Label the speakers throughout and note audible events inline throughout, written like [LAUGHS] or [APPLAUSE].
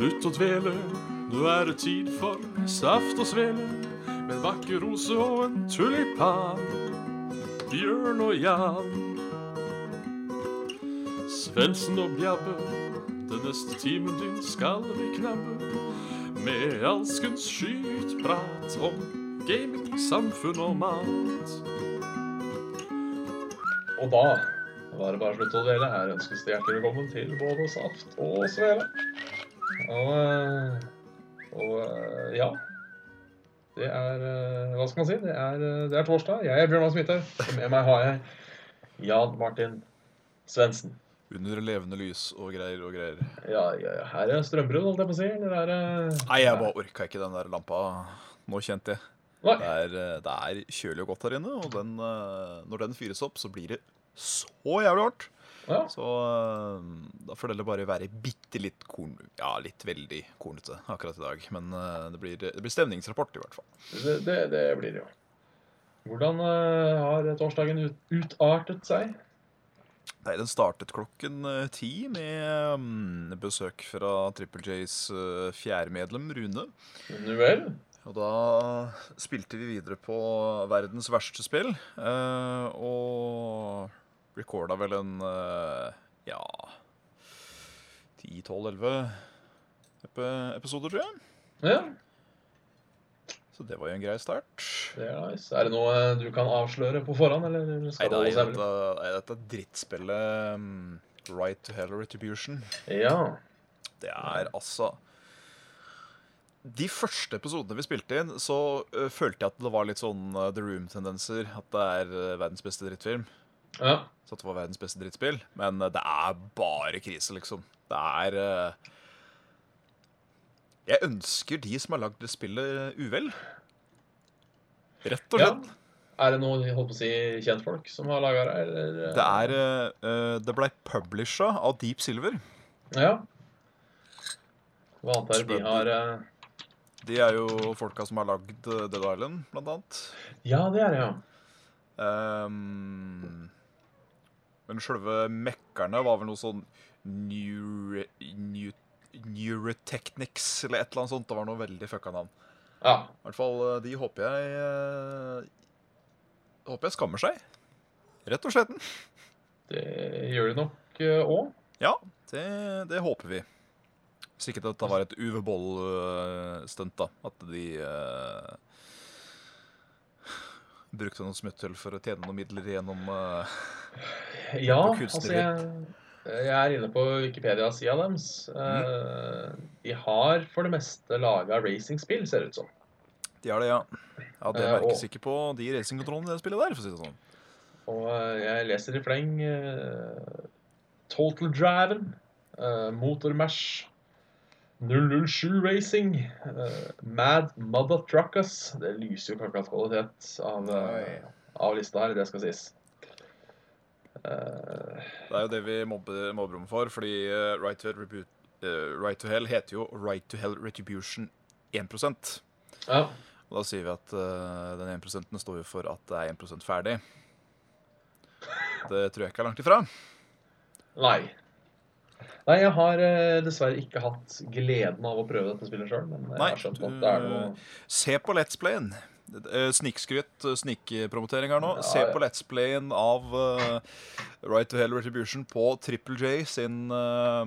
Speaker 1: Slutt å dvele, nå er det tid for saft og svele. Med en vakker rose og en tulipan. Bjørn og Jan. Svendsen og Bjabbe, den neste timen din skal vi knabbe. Med alskens skytprat om gaming, samfunn og mat.
Speaker 2: Og da var det bare slutt å dele. Her ønskes det hjertelig velkommen til både saft og svele. Og, eh, og eh, ja. Det er eh, Hva skal man si? Det er, det er torsdag. Jeg er Bjørnar Smithaug. Og med meg har jeg Jan Martin Svendsen.
Speaker 1: Under levende lys og greier og greier.
Speaker 2: Ja, ja, ja. Her er strømbrudd, holdt jeg på å si. Er
Speaker 1: Nei, jeg bare orka ikke den der lampa nå, kjente jeg. Det er, det er kjølig og godt her inne, og den, når den fyres opp, så blir det så jævlig varmt.
Speaker 2: Ja.
Speaker 1: Så eh, da får det bare være bitte litt korn... Ja, litt veldig kornete akkurat i dag. Men eh, det blir, det blir stemningsrapport, i hvert fall.
Speaker 2: Det, det, det blir det jo. Hvordan eh, har torsdagen ut, utartet seg?
Speaker 1: Nei, Den startet klokken ti med mm, besøk fra Triple J's uh, fjerdemedlem Rune.
Speaker 2: Nå vel?
Speaker 1: Og da spilte vi videre på verdens verste spill. og recorda vel en eh, ja 10-12-11 episoder, tror jeg.
Speaker 2: Ja,
Speaker 1: Så det var jo en grei start.
Speaker 2: det er nice. Er det noe eh, du kan avsløre på forhånd, eller
Speaker 1: Nei,
Speaker 2: det
Speaker 1: er dette, er dette drittspillet um, Right to Hell Retribution
Speaker 2: Ja.
Speaker 1: Det er altså De første episodene vi spilte inn, så uh, følte jeg at det var litt sånn uh, The Room-tendenser. At det er uh, verdens beste drittfilm.
Speaker 2: Ja.
Speaker 1: Så det var verdens beste drittspill. Men det er bare krise, liksom. Det er Jeg ønsker de som har lagd det spillet, uvel. Rett og
Speaker 2: ja.
Speaker 1: slett.
Speaker 2: Er det noen holdt på å si, kjentfolk som har laga det, eller? eh,
Speaker 1: Det er ø, ø, Det blei publisha av Deep Silver.
Speaker 2: Ja. Hva annet er det de har eh,
Speaker 1: De er jo folka som har lagd Dead Island, blant annet.
Speaker 2: Ja, det er det, ja.
Speaker 1: Ehm, men sjølve mekkerne var vel noe sånn Neurotechnics eller et eller annet sånt. Det var noe veldig fucka navn.
Speaker 2: Ja.
Speaker 1: I hvert fall eh, de håper jeg eh, Håper jeg skammer seg. Rett og slett.
Speaker 2: Det gjør de nok òg.
Speaker 1: Ja, det, det håper vi. Hvis ikke dette var et UV-boll-stunt, da. At de eh, brukte noen smutthull for å tjene noen midler gjennom uh,
Speaker 2: Ja, altså jeg, jeg er inne på Wikipedia-sida deres. Eh, de har for det meste laga racingspill, ser det ut som.
Speaker 1: De har det, ja. Ja, Det
Speaker 2: Eh,
Speaker 1: merkes
Speaker 2: og-
Speaker 1: ikke på de racingkontrollene i det spillet der, for å si det sånn.
Speaker 2: Og eh, jeg leser i fleng eh, Total Driven, uh, Motormash, 007 Racing, eh, Mad Mother Truckers Det lyser jo ikke akkurat kvalitet av, eh, av lista her, det skal sies. Eh,
Speaker 1: Det er jo det vi mobber, mobber om for, fordi right, to Hell Rebu- right to Hell heter jo Right to Hell Retribution 1
Speaker 2: ja.
Speaker 1: Og da sier vi at uh, den 1% står jo for at det er 1% ferdig. Det tror jeg ikke er langt ifra.
Speaker 2: Nei. Nei, jeg har eh, dessverre ikke hatt gleden av å prøve dette spillet sjøl, men jeg
Speaker 1: Nei,
Speaker 2: har skjønt at det er noe
Speaker 1: Se på Let's Playen. Eh, Snikskryt, eh, snikpromotering her nå.
Speaker 2: Ja,
Speaker 1: Se
Speaker 2: ja.
Speaker 1: på Let's Playen av uh, Right to Hell Retribution på Triple J sin uh,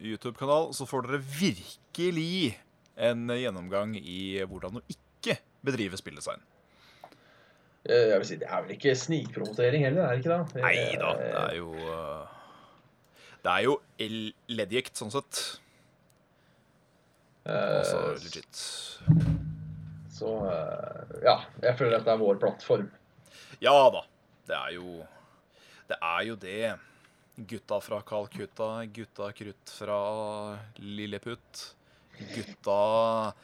Speaker 1: YouTube-kanal, så får dere virkelig en gjennomgang i hvordan å ikke bedrive spilldesign.
Speaker 2: Jeg vil si, Det er vel ikke snikpromotering heller, er det ikke det?
Speaker 1: Nei da, det er jo uh, Det er jo leddgikt, sånn sett. Altså
Speaker 2: Eh,
Speaker 1: legit.
Speaker 2: Så uh, ja, jeg føler at det er vår plattform.
Speaker 1: Ja da. Det er jo Det er jo det. Gutta fra Calcutta, gutta krutt fra Lilleputt, gutta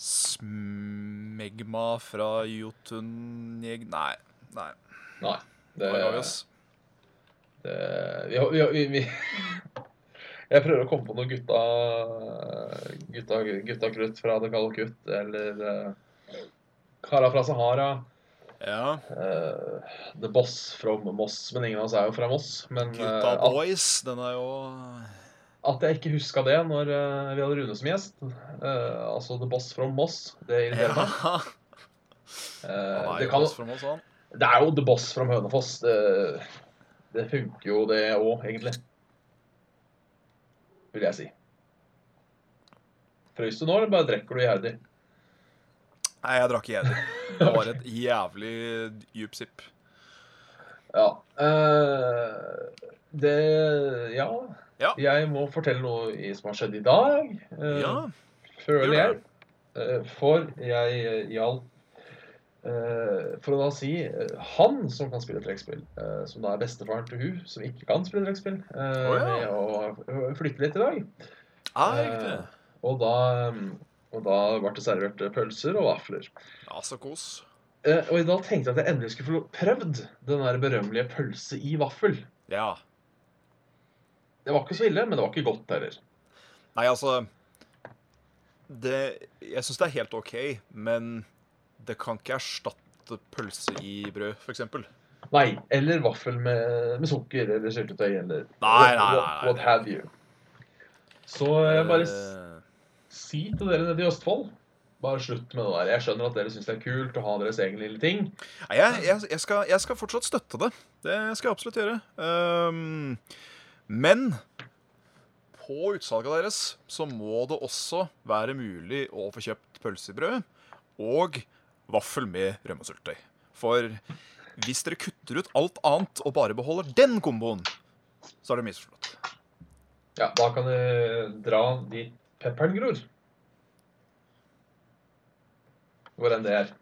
Speaker 1: Smegma fra Jotunjeg... Nei. nei.
Speaker 2: Nei. Det,
Speaker 1: oss?
Speaker 2: Det, vi, vi, vi, [LAUGHS] vi Jeg prøver å komme på noe gutta Gutta, gutta krutt fra The kutt, eller uh, Kara fra Sahara.
Speaker 1: Ja.
Speaker 2: Uh, The Boss from Moss. Men ingen av oss er jo fra Moss. Men
Speaker 1: Gutta
Speaker 2: uh,
Speaker 1: Boys, den er jo
Speaker 2: at jeg ikke huska det når uh, vi hadde Rune som gjest. Eh, altså The Boss from Moss. Det irriterer meg.
Speaker 1: Ja.
Speaker 2: Eh,
Speaker 1: Han er
Speaker 2: det,
Speaker 1: jo boss from oss, han.
Speaker 2: det er jo The Boss from Hønefoss. Det, det funker jo, det òg, egentlig. Vil jeg si. Frøys du nå, eller bare drikker du iherdig?
Speaker 1: Nei, jeg drakk eder. Det var et jævlig djup sipp.
Speaker 2: Ja. Uh, det Ja.
Speaker 1: Ja.
Speaker 2: Jeg må fortelle noe i- som har skjedd i dag. uh,
Speaker 1: Ja.
Speaker 2: føler jeg. Eh, For jeg hjalp For å da si eh, han som kan spille trekkspill, eh, som da er bestefaren til hun som ikke kan spille trekkspill, eh,
Speaker 1: Å, ja.
Speaker 2: med å eh, flytte litt i dag.
Speaker 1: Ah, riktig.
Speaker 2: Eh, Og da, mm, og da ble det servert eh, pølser og vafler.
Speaker 1: Ja, så kos.
Speaker 2: Eh, Og da tenkte jeg at jeg endelig skulle få prøvd den der berømmelige pølse i vaffel.
Speaker 1: Ja.
Speaker 2: Det var ikke så ille, men det var ikke godt heller.
Speaker 1: Nei, altså det, Jeg syns det er helt OK, men det kan ikke erstatte pølse i brød, f.eks.
Speaker 2: Nei, eller vaffel med, med sukker eller syltetøy eller
Speaker 1: Nei, nei, nei,
Speaker 2: what, what have you. Så jeg bare s-
Speaker 1: Eh,
Speaker 2: si til dere nede i Østfold bare slutt med det der. Jeg skjønner at dere syns det er kult å ha deres egen lille ting.
Speaker 1: Nei, jeg, jeg, jeg, skal, jeg skal fortsatt støtte det. Det skal jeg absolutt gjøre. Um, men på utsalget deres så må det også være mulig å få kjøpt pølsebrød og vaffel med rømmesyltetøy. For hvis dere kutter ut alt annet og bare beholder den komboen, så er det misforstått.
Speaker 2: Ja, da kan du dra dit pepperen gror. Hvor enn det er.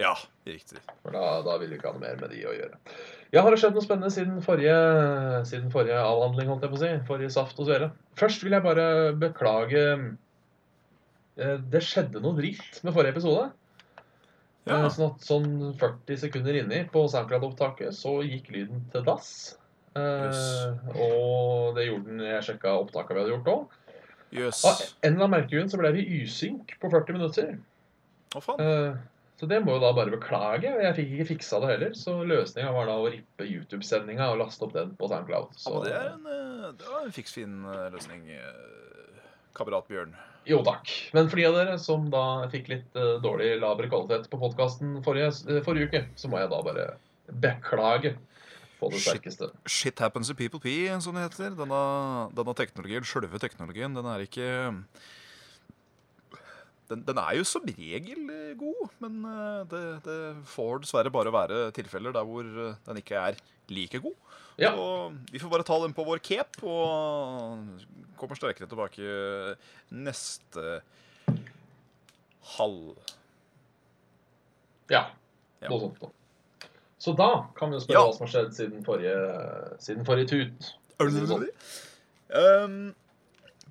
Speaker 1: Ja, riktig.
Speaker 2: For da, da vil du ikke ha noe mer med de å gjøre. Ja, har det skjedd noe spennende siden forrige, siden forrige avhandling, holdt jeg på å si? Forrige saft og svele? Først vil jeg bare beklage eh, Det skjedde noe dritt med forrige episode.
Speaker 1: Ja.
Speaker 2: Eh, Sånn at sånn 40 sekunder inni på SoundCloud-opptaket så gikk lyden til dass. Eh,
Speaker 1: Yes.
Speaker 2: Og det gjorde den jeg sjekka opptaket vi hadde gjort òg.
Speaker 1: Yes.
Speaker 2: Av en eller annen merkegrunn så ble vi usynk på 40 minutter.
Speaker 1: Å, faen.
Speaker 2: Eh, Så det må jo da bare beklage. Jeg fikk ikke fiksa det heller. Så løsninga var da å rippe YouTube-sendinga og laste opp den på SoundCloud.
Speaker 1: Ja, men det er en, eh, det var en fiksfin eh, løsning, eh, kamerat Bjørn.
Speaker 2: Jo takk. Men for de av dere som da fikk litt uh, dårlig lavere kvalitet på podkasten forrige, eh, forrige uke, så må jeg da bare beklage på det
Speaker 1: Shit.
Speaker 2: sterkeste.
Speaker 1: Shit happens to people pee, som det heter. Denne, denne teknologien, sjølve teknologien, den er ikke den, den er jo som regel eh, god, men eh, det, det får dessverre bare være tilfeller der hvor eh, den ikke er like god.
Speaker 2: Ja.
Speaker 1: Og vi får bare ta den på vår cape, og kommer sterkere tilbake neste halv...
Speaker 2: Ja.
Speaker 1: Ja.
Speaker 2: Noe sånt noe. Så da kan vi jo spørre
Speaker 1: Ja.
Speaker 2: hva som har skjedd siden forrige, siden forrige tut. Sånn.
Speaker 1: Um,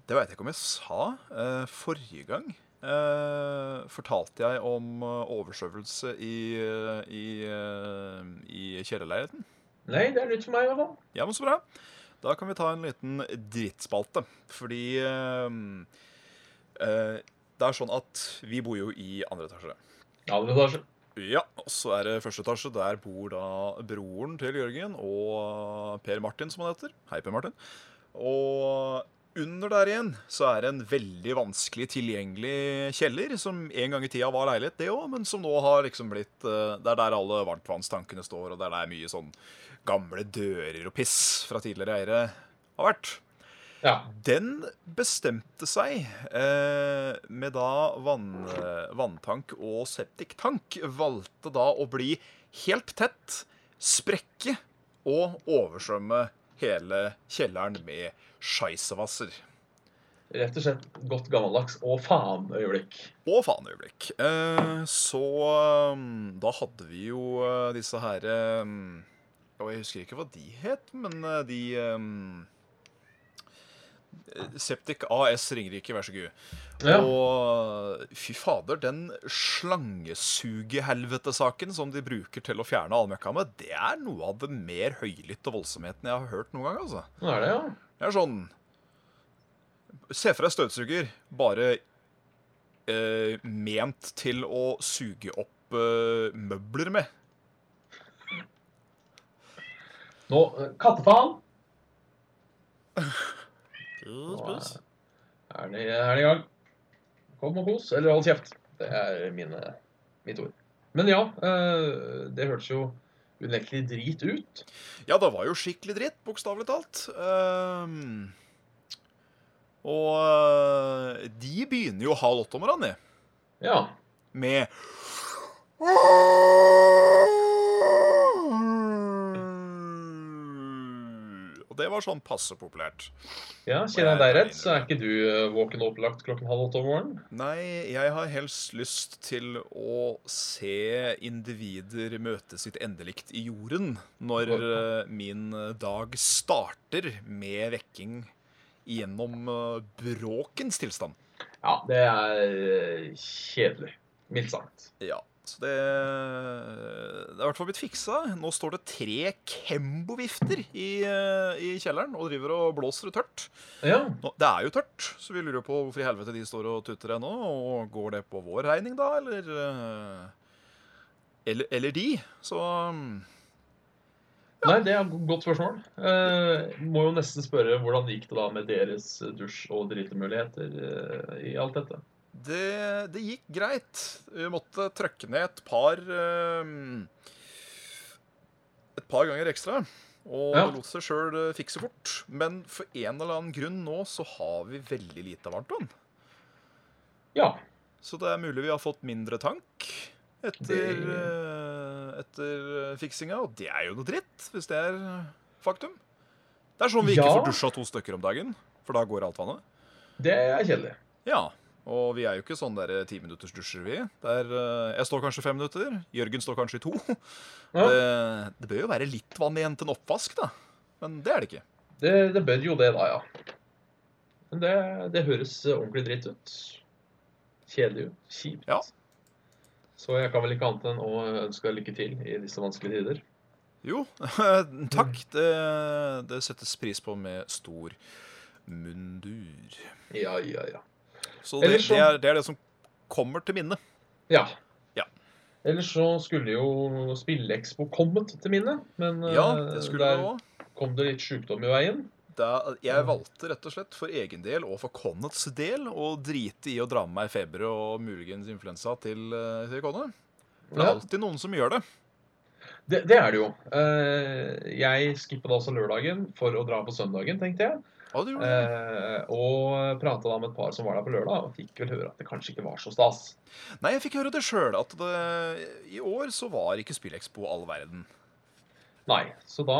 Speaker 1: det veit jeg ikke om jeg sa. uh, forrige gang eh, fortalte jeg om oversøvelse oversvømmelse i, eh, i, eh, i kjellerleiligheten.
Speaker 2: Nei, det er nytt for meg i hvert fall.
Speaker 1: Ja, men så bra. Da kan vi ta en liten drittspalte. Fordi eh, eh, det er sånn at vi bor jo i andre etasje.
Speaker 2: Andre etasje.
Speaker 1: Ja, og så er det første etasje. Der bor da broren til Jørgen og Per Martin, som han heter. Hei, Per Martin. Og under der igjen så er det en veldig vanskelig tilgjengelig kjeller, som en gang i tida var leilighet, det òg, men som nå har liksom blitt eh, Det er der alle varmtvannstankene står, og det er der mye sånn gamle dører og piss fra tidligere eiere har vært.
Speaker 2: Ja.
Speaker 1: Den bestemte seg eh, med da vann, vanntank og septiktank. Valgte da å bli helt tett, sprekke og oversvømme hele kjelleren med scheissevasser.
Speaker 2: Rett og slett godt gammeldags og faen-øyeblikk.
Speaker 1: Og faen-øyeblikk. Eh, så um, da hadde vi jo eh, disse her um, jeg husker ikke hva de het, men eh, de um, Septic AS Ringerike, vær så god.
Speaker 2: Ja.
Speaker 1: Og fy fader, den slangesugehelvetesaken som de bruker til å fjerne allmøkka med, det er noe av det mer høylytte voldsomheten jeg har hørt noen gang. altså.
Speaker 2: Det er det, ja.
Speaker 1: Det er sånn Se for deg støvsuger, bare eh, ment til å suge opp eh, møbler med.
Speaker 2: Nå, eh, [LAUGHS] I, er den i gang. Kom og kos, eller hold kjeft. Det er mine, mitt ord. Men ja, eh, det hørtes jo unektelig drit ut.
Speaker 1: Ja, det var jo skikkelig dritt, bokstavelig talt. Um, og eh, de begynner jo halv åtte om morgenen, de.
Speaker 2: Ja.
Speaker 1: Med Og det var sånn passe populært.
Speaker 2: ja kjenner jeg deg rett, så er ikke du eh, våken og opplagt klokken halv åtte om morgenen?
Speaker 1: Nei, jeg har helst lyst til å se individer møte sitt endelikt i jorden når eh, min dag starter med vekking gjennom eh, bråkens tilstand.
Speaker 2: Ja, det er eh, kjedelig. Mildt sagt.
Speaker 1: Ja, det, det er i hvert fall blitt fiksa. Nå står det tre Kembo-vifter i, eh, i kjelleren og driver og blåser det tørt.
Speaker 2: Ja.
Speaker 1: Nå, det er jo tørt, så vi lurer på hvorfor i helvete de står og tutter ennå. Og går det på vår regning, da, eller eh, Eller, eller de. Så ja.
Speaker 2: Nei, det er et godt spørsmål. Eh, må jo nesten spørre hvordan gikk det da med deres dusj- og dritemuligheter eh, i alt dette?
Speaker 1: Det, det gikk greit. Vi måtte trøkke ned et par eh, Et par ganger ekstra. Og
Speaker 2: Ja.
Speaker 1: det lot seg sjøl fikse fort. Men for en eller annen grunn nå så har vi veldig lite varmtvann.
Speaker 2: Ja.
Speaker 1: Så det er mulig vi har fått mindre tank etter,
Speaker 2: Det-
Speaker 1: eh, etter fiksinga. Og det er jo noe dritt, hvis det er faktum. Det er sånn vi ikke
Speaker 2: Ja.
Speaker 1: får dusja to stykker om dagen, for da går alt vannet.
Speaker 2: Det er kjedelig.
Speaker 1: Ja, og vi er jo ikke sånn der timinuttersdusjer, vi. Der, eh, jeg står kanskje fem minutter, Jørgen står kanskje i to. [LAUGHS]
Speaker 2: Ja.
Speaker 1: Det, det bør jo være litt vann igjen til en oppvask, da. Men det er det ikke.
Speaker 2: Det, det bør jo det, da, ja. Men det, det høres ordentlig dritt ut. Kjedelig ut. Kjipt.
Speaker 1: Ja.
Speaker 2: Så jeg kan vel ikke annet enn å ønske deg lykke til i disse vanskelige tider.
Speaker 1: Jo, [LAUGHS] takk. Det, det settes pris på med stor mundur.
Speaker 2: Ja, ja, ja.
Speaker 1: Så det,
Speaker 2: så-
Speaker 1: det, er, det er det som kommer til minne.
Speaker 2: Ja.
Speaker 1: Ja.
Speaker 2: Ellers så skulle jo Spillekspo kommet til minne, men
Speaker 1: Ja,
Speaker 2: eh,
Speaker 1: det
Speaker 2: der kom det litt sykdom i veien.
Speaker 1: Da, jeg valgte rett og slett for egen del og for Connets del å drite i å dra med meg feber og muligens influensa til, eh, til Connet. For det er alltid noen som gjør det.
Speaker 2: Det, det er det jo. Eh, jeg skippet altså lørdagen for å dra på søndagen, tenkte jeg.
Speaker 1: Ja, det gjorde.
Speaker 2: Eh, og prata da med et par som var der på lørdag, og fikk vel høre at det kanskje ikke var så stas.
Speaker 1: Nei, jeg fikk høre det sjøl, at det, i år så var ikke SpillExpo all verden.
Speaker 2: Nei, så da,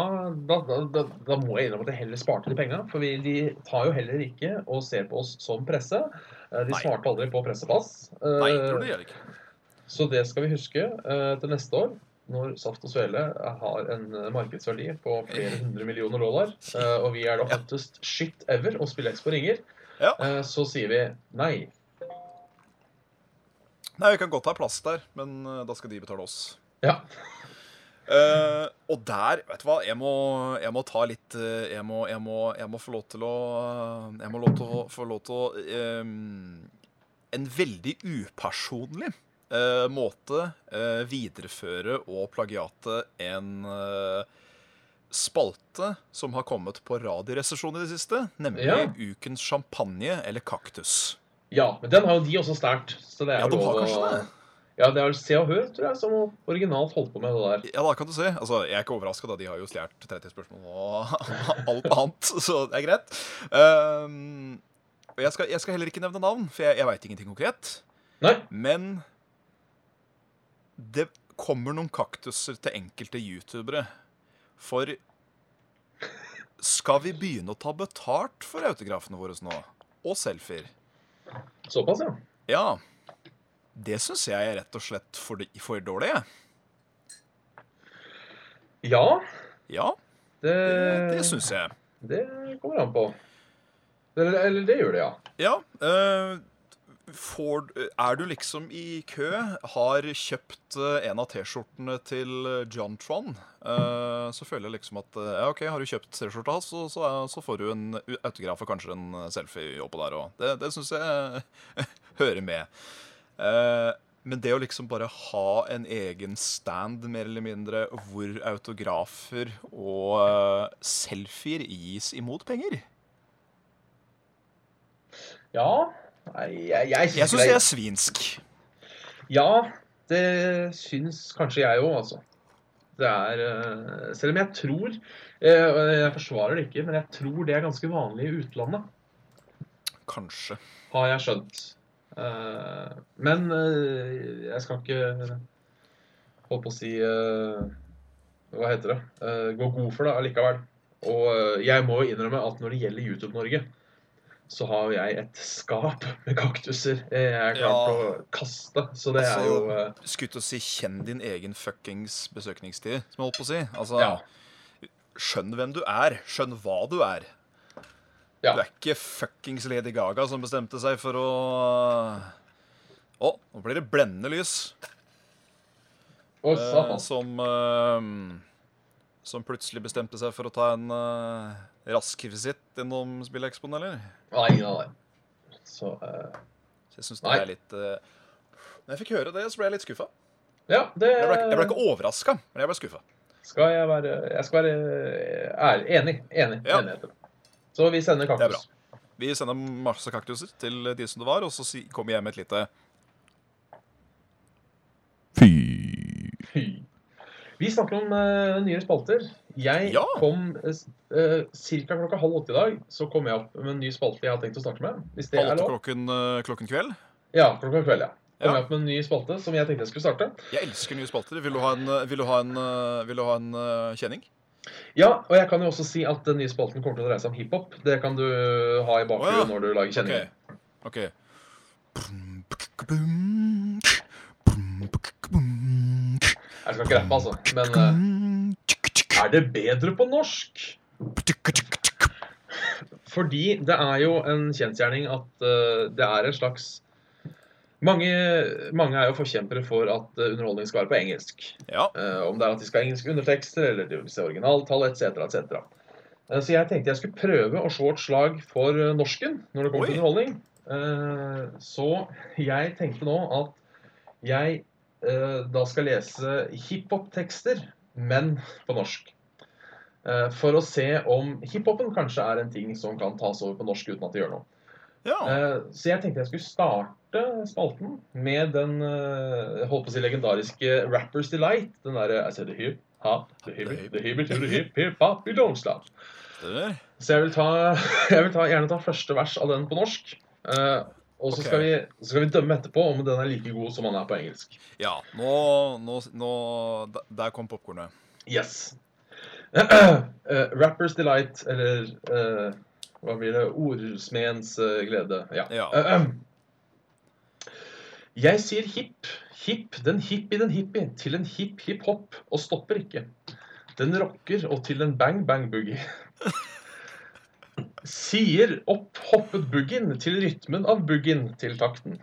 Speaker 2: da, da, da, da må jeg innrømme at jeg heller sparte de penga. For vi, de tar jo heller ikke og ser på oss som presse. Eh, De
Speaker 1: Nei.
Speaker 2: svarte aldri på pressepass. Eh,
Speaker 1: Nei, tror det de ikke.
Speaker 2: Så det skal vi huske eh, til neste år, når Saft og Svele har en eh, markedsverdi på flere hundre millioner dollar, [LAUGHS] eh, og vi er
Speaker 1: da
Speaker 2: hottest shit ever, og Spillekspo ringer,
Speaker 1: Ja.
Speaker 2: eh, så sier vi nei.
Speaker 1: Nei, vi kan godt ha plass der, men da skal de betale oss.
Speaker 2: Ja.
Speaker 1: Uh, [LAUGHS] og der, vet du hva, jeg må, jeg må ta litt jeg, må, jeg, må, jeg må få lov til å Jeg må lov til å, få lov til å um, En veldig upersonlig måte eh, videreføre og plagiate en eh, spalte som har kommet på Radioresepsjonen i det siste, nemlig
Speaker 2: Ja.
Speaker 1: Ukens champagne eller kaktus.
Speaker 2: ja, men den har jo de også sterkt. Så det er
Speaker 1: Ja, de har
Speaker 2: å-
Speaker 1: kanskje det.
Speaker 2: Ja, det er vel Se og Hør, tror jeg, som originalt holdt på med det der.
Speaker 1: Ja, da kan du se. Altså, Jeg er ikke overraska, da de har jo stjålet 30 spørsmål og [LAUGHS] alt annet, så det er greit. Um, jeg skal, jeg skal heller ikke nevne navn, for jeg, jeg veit ingenting konkret.
Speaker 2: Nei.
Speaker 1: Men det kommer noen kaktuser til enkelte youtubere. For skal vi begynne å ta betalt for autografene våre nå? Og selfier?
Speaker 2: Såpass, ja.
Speaker 1: Ja. Det syns jeg er rett og slett for, for dårlig. jeg.
Speaker 2: Ja,
Speaker 1: Ja,
Speaker 2: det,
Speaker 1: det, det syns jeg.
Speaker 2: Det kommer an på. Eller, eller det gjør det, ja.
Speaker 1: Ja. eh, får, er du liksom i kø, har kjøpt eh, en av T-skjortene til eh, John Tron, eh, så føler jeg liksom at ja, OK, har du kjøpt T-skjorta hans, så, så, så får du en autograf og kanskje en selfie oppå der òg. Det, det syns jeg [LAUGHS] hører med. Men det å liksom bare ha en egen stand, mer eller mindre, hvor autografer og selfier gis imot penger
Speaker 2: Ja Nei, jeg, jeg,
Speaker 1: Jeg syns det er svinsk.
Speaker 2: Ja, det syns kanskje jeg òg, altså. Det er eh, Selv om jeg tror eh, Jeg forsvarer det ikke, men jeg tror det er ganske vanlig i utlandet,
Speaker 1: Kanskje.
Speaker 2: har jeg skjønt. Eh, Men jeg skal ikke holdt på å si Hva heter det? Gå god for det allikevel. Og jeg må jo innrømme at når det gjelder YouTube-Norge, så har jeg et skap med kaktuser jeg er klar
Speaker 1: Ja.
Speaker 2: å kaste. Så det er
Speaker 1: Altså,
Speaker 2: jo Skutt
Speaker 1: Skulle å si 'kjenn din egen fuckings besøkningstid', som jeg holdt på å si. Altså,
Speaker 2: Ja.
Speaker 1: Skjønn hvem du er. Skjønn hva du er.
Speaker 2: Ja.
Speaker 1: Du er ikke fuckings Lady Gaga som bestemte seg for å Å, nå blir det blendende lys.
Speaker 2: Oh,
Speaker 1: Eh, som eh, Som plutselig bestemte seg for å ta en eh, rask visitt innom Spillekspoen, eller?
Speaker 2: Nei, nei. Så uh,
Speaker 1: Så jeg syns det er litt uh, Når jeg fikk høre det, så ble jeg litt skuffa.
Speaker 2: Ja, det
Speaker 1: Jeg ble, jeg ble ikke overraska, men jeg ble skuffa.
Speaker 2: skal jeg være Jeg skal være ærlig. Enig. Enig.
Speaker 1: Ja.
Speaker 2: Enigheter. Så vi sender kaktus.
Speaker 1: Det er bra. Vi sender masse kaktuser til de som det var, og så kommer jeg med et lite Fy.
Speaker 2: Fy. Vi snakker om uh, nye spalter. Jeg
Speaker 1: Ja.
Speaker 2: kom uh, ca. klokka halv åtte i dag. Så kom jeg opp med en ny spalte jeg har tenkt å snakke med. Hvis det
Speaker 1: Halv åtte klokken, uh, klokken kveld.
Speaker 2: Ja, klokka kveld, ja. Kom
Speaker 1: Ja.
Speaker 2: jeg opp med en ny spalte som jeg tenkte jeg skulle starte.
Speaker 1: Jeg elsker nye spalter. Vil du ha en, eh, vil du ha en, eh, vil du ha en eh, kjenning?
Speaker 2: Ja, og jeg kan jo også si at den nye spalten kommer til å dreie seg om hiphop. Det kan du ha i bakgrunnen
Speaker 1: oh, ja.
Speaker 2: når du lager kjenninger.
Speaker 1: OK. OK.
Speaker 2: Jeg skal ikke rappe, altså. Men uh, er det bedre på norsk? Fordi det er jo en kjensgjerning at uh, det er en slags mange, mange er jo forkjempere for at eh, underholdning skal være på engelsk.
Speaker 1: Ja.
Speaker 2: Uh, om det er at de skal ha engelske undertekster, eller de vil se originaltall, etc., etc. Uh, så jeg tenkte jeg skulle prøve å slå et slag for norsken når det kommer
Speaker 1: Oi.
Speaker 2: til underholdning. Uh, så jeg tenkte nå at jeg da skal lese hiphop-tekster, men på norsk. Eh, for å se om hiphopen kanskje er en ting som kan tas over på norsk uten at det gjør noe.
Speaker 1: ja.
Speaker 2: Eh, Så jeg tenkte jeg skulle starte spalten med den eh, holdt på å si legendariske Rappers Delight. Den derre I said the hip, ha, the hip, the hip, to the hip, hip, hop, you don't stop. Så jeg vil, ta, [LAUGHS] jeg vil ta, gjerne ta første vers av den på norsk. Og så
Speaker 1: okay.
Speaker 2: skal, vi, så skal vi dømme etterpå om den er like god som den er på engelsk.
Speaker 1: Ja, nå, nå, nå Der kom popkornet.
Speaker 2: Yes. Uh, [CLEARS THROAT] Rappers Delight, eller uh, hva blir det? Ordsmedens uh, glede. Ja.
Speaker 1: Ja.
Speaker 2: Ehm. [CLEARS THROAT] Jeg sier hipp, hipp, den hipp i den hippie, til en hipp hipp hopp, og stopper ikke. Den rocker og til en bang bang boogie. [LAUGHS] Sier opp hoppet boogien til rytmen av boogien til takten.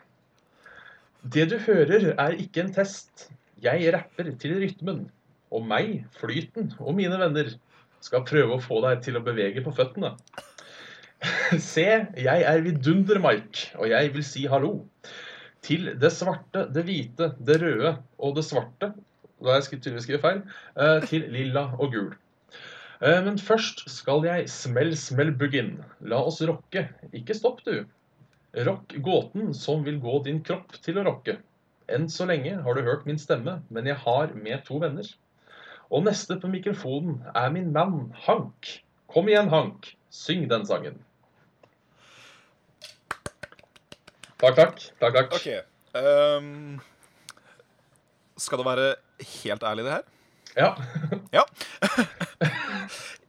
Speaker 2: Det du hører er ikke en test. Jeg rapper til rytmen. Og meg, flyten og mine venner skal prøve å få deg til å bevege på føttene. [LAUGHS] Se, jeg er vidunder-Mike, og jeg vil si hallo. Til det svarte, det hvite, det røde og det svarte Da har jeg tydeligvis skrevet feil. eh, Til lilla og gul. Eh, Men først skal jeg smell, smell buggin. La oss rocke. Ikke stopp, du. Rock gåten som vil gå din kropp til å rocke. Enn så lenge har du hørt min stemme, men jeg har med to venner. Og neste på mikrofonen er min mann Hank. Kom igjen, Hank. Syng den sangen. Takk, takk. Takk, takk.
Speaker 1: Okay. Um, skal det være helt ærlig, det her?
Speaker 2: Ja.
Speaker 1: Ja. [LAUGHS]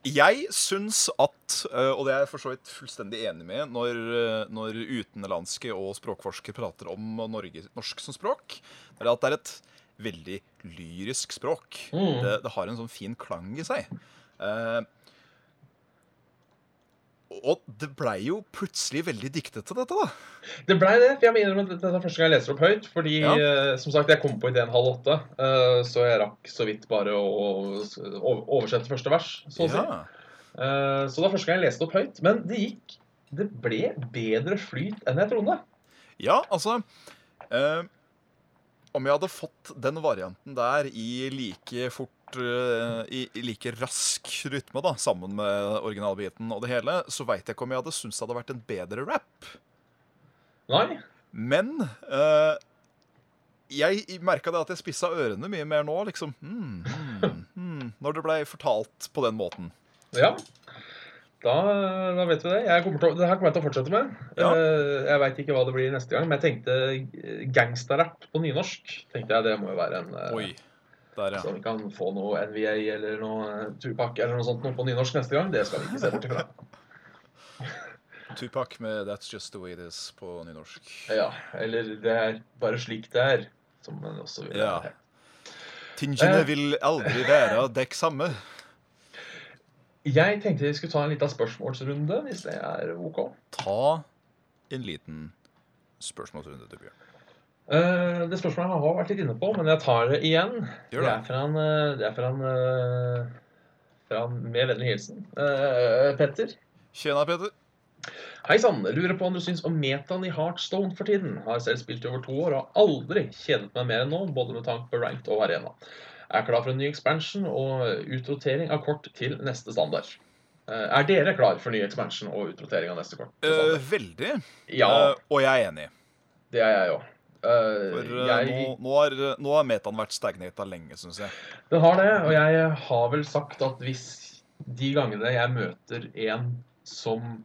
Speaker 1: Jeg syns at, eh, og det er jeg for så vidt fullstendig enig med når, eh, når utenlandske og språkforskere prater om Norge, norsk som språk, er at det er et veldig lyrisk språk.
Speaker 2: Mm.
Speaker 1: Det, det har en sånn fin klang i seg. Eh, og det blei jo plutselig veldig diktete, dette, da.
Speaker 2: Det blei det. for Jeg må innrømme at dette er første gang jeg leser opp høyt. Fordi
Speaker 1: Ja.
Speaker 2: uh, som sagt, jeg kom på ideen halv åtte, Uh, så jeg rakk så vidt bare å å oversette første vers. Så, å si.
Speaker 1: Ja.
Speaker 2: Eh, så det var første gang jeg leste opp høyt. Men det gikk Det ble bedre flyt enn jeg trodde.
Speaker 1: Ja, altså Om jeg hadde fått den varianten der i like fort eh, i, i like rask rytme, da, sammen med originalbiten og det hele, så veit jeg ikke om jeg hadde syntes det hadde vært en bedre rap.
Speaker 2: Nei?
Speaker 1: Men uh, jeg merka det at jeg spissa ørene mye mer nå, liksom. Hmm, hmm, hmm, når det blei fortalt på den måten.
Speaker 2: Ja. Da, da vet vi det. Jeg kommer til, det her kommer jeg til å fortsette med.
Speaker 1: Ja.
Speaker 2: Eh, Jeg veit ikke hva det blir neste gang, men jeg tenkte gangsterrapp på nynorsk. tenkte jeg Det må jo være en
Speaker 1: Oi. Der, ja.
Speaker 2: Så vi kan få noe NVA eller noe eh, Tupac eller noe sånt noe på nynorsk neste gang. Det skal vi ikke se bort ifra. [LAUGHS]
Speaker 1: Tupac med 'That's Just The Way It Is' på nynorsk.
Speaker 2: Ja, eller det er bare slik det er. Som man også vil
Speaker 1: Ja.
Speaker 2: ha.
Speaker 1: Tingene
Speaker 2: Eh.
Speaker 1: vil aldri være dekk samme.
Speaker 2: Jeg tenkte vi skulle ta en liten spørsmålsrunde, hvis det er OK.
Speaker 1: Ta en liten spørsmålsrunde til Bjørn.
Speaker 2: Eh, det spørsmålet jeg har vært litt inne på, men jeg tar det igjen. Det
Speaker 1: det.
Speaker 2: er fra en, eh, det er fra en, eh, fra en med vennlig hilsen. Petter.
Speaker 1: Tjena, Petter.
Speaker 2: Hei sann. Lurer på om du syns om metaen i Heartstone for tiden. Har selv spilt i over to år og har aldri kjedet meg mer enn nå, både med tanke på ranked og arena. Er klar for en ny expansion og utrotering av kort til neste standard. Er dere klar for ny expansion og utrotering av neste kort?
Speaker 1: Eh, veldig.
Speaker 2: ja,
Speaker 1: Uh, og jeg er enig.
Speaker 2: det er jeg òg.
Speaker 1: For eh, nå, nå, har, nå har metaen vært stagnata lenge, syns jeg.
Speaker 2: Den har det, og jeg har vel sagt at hvis de gangene jeg møter en som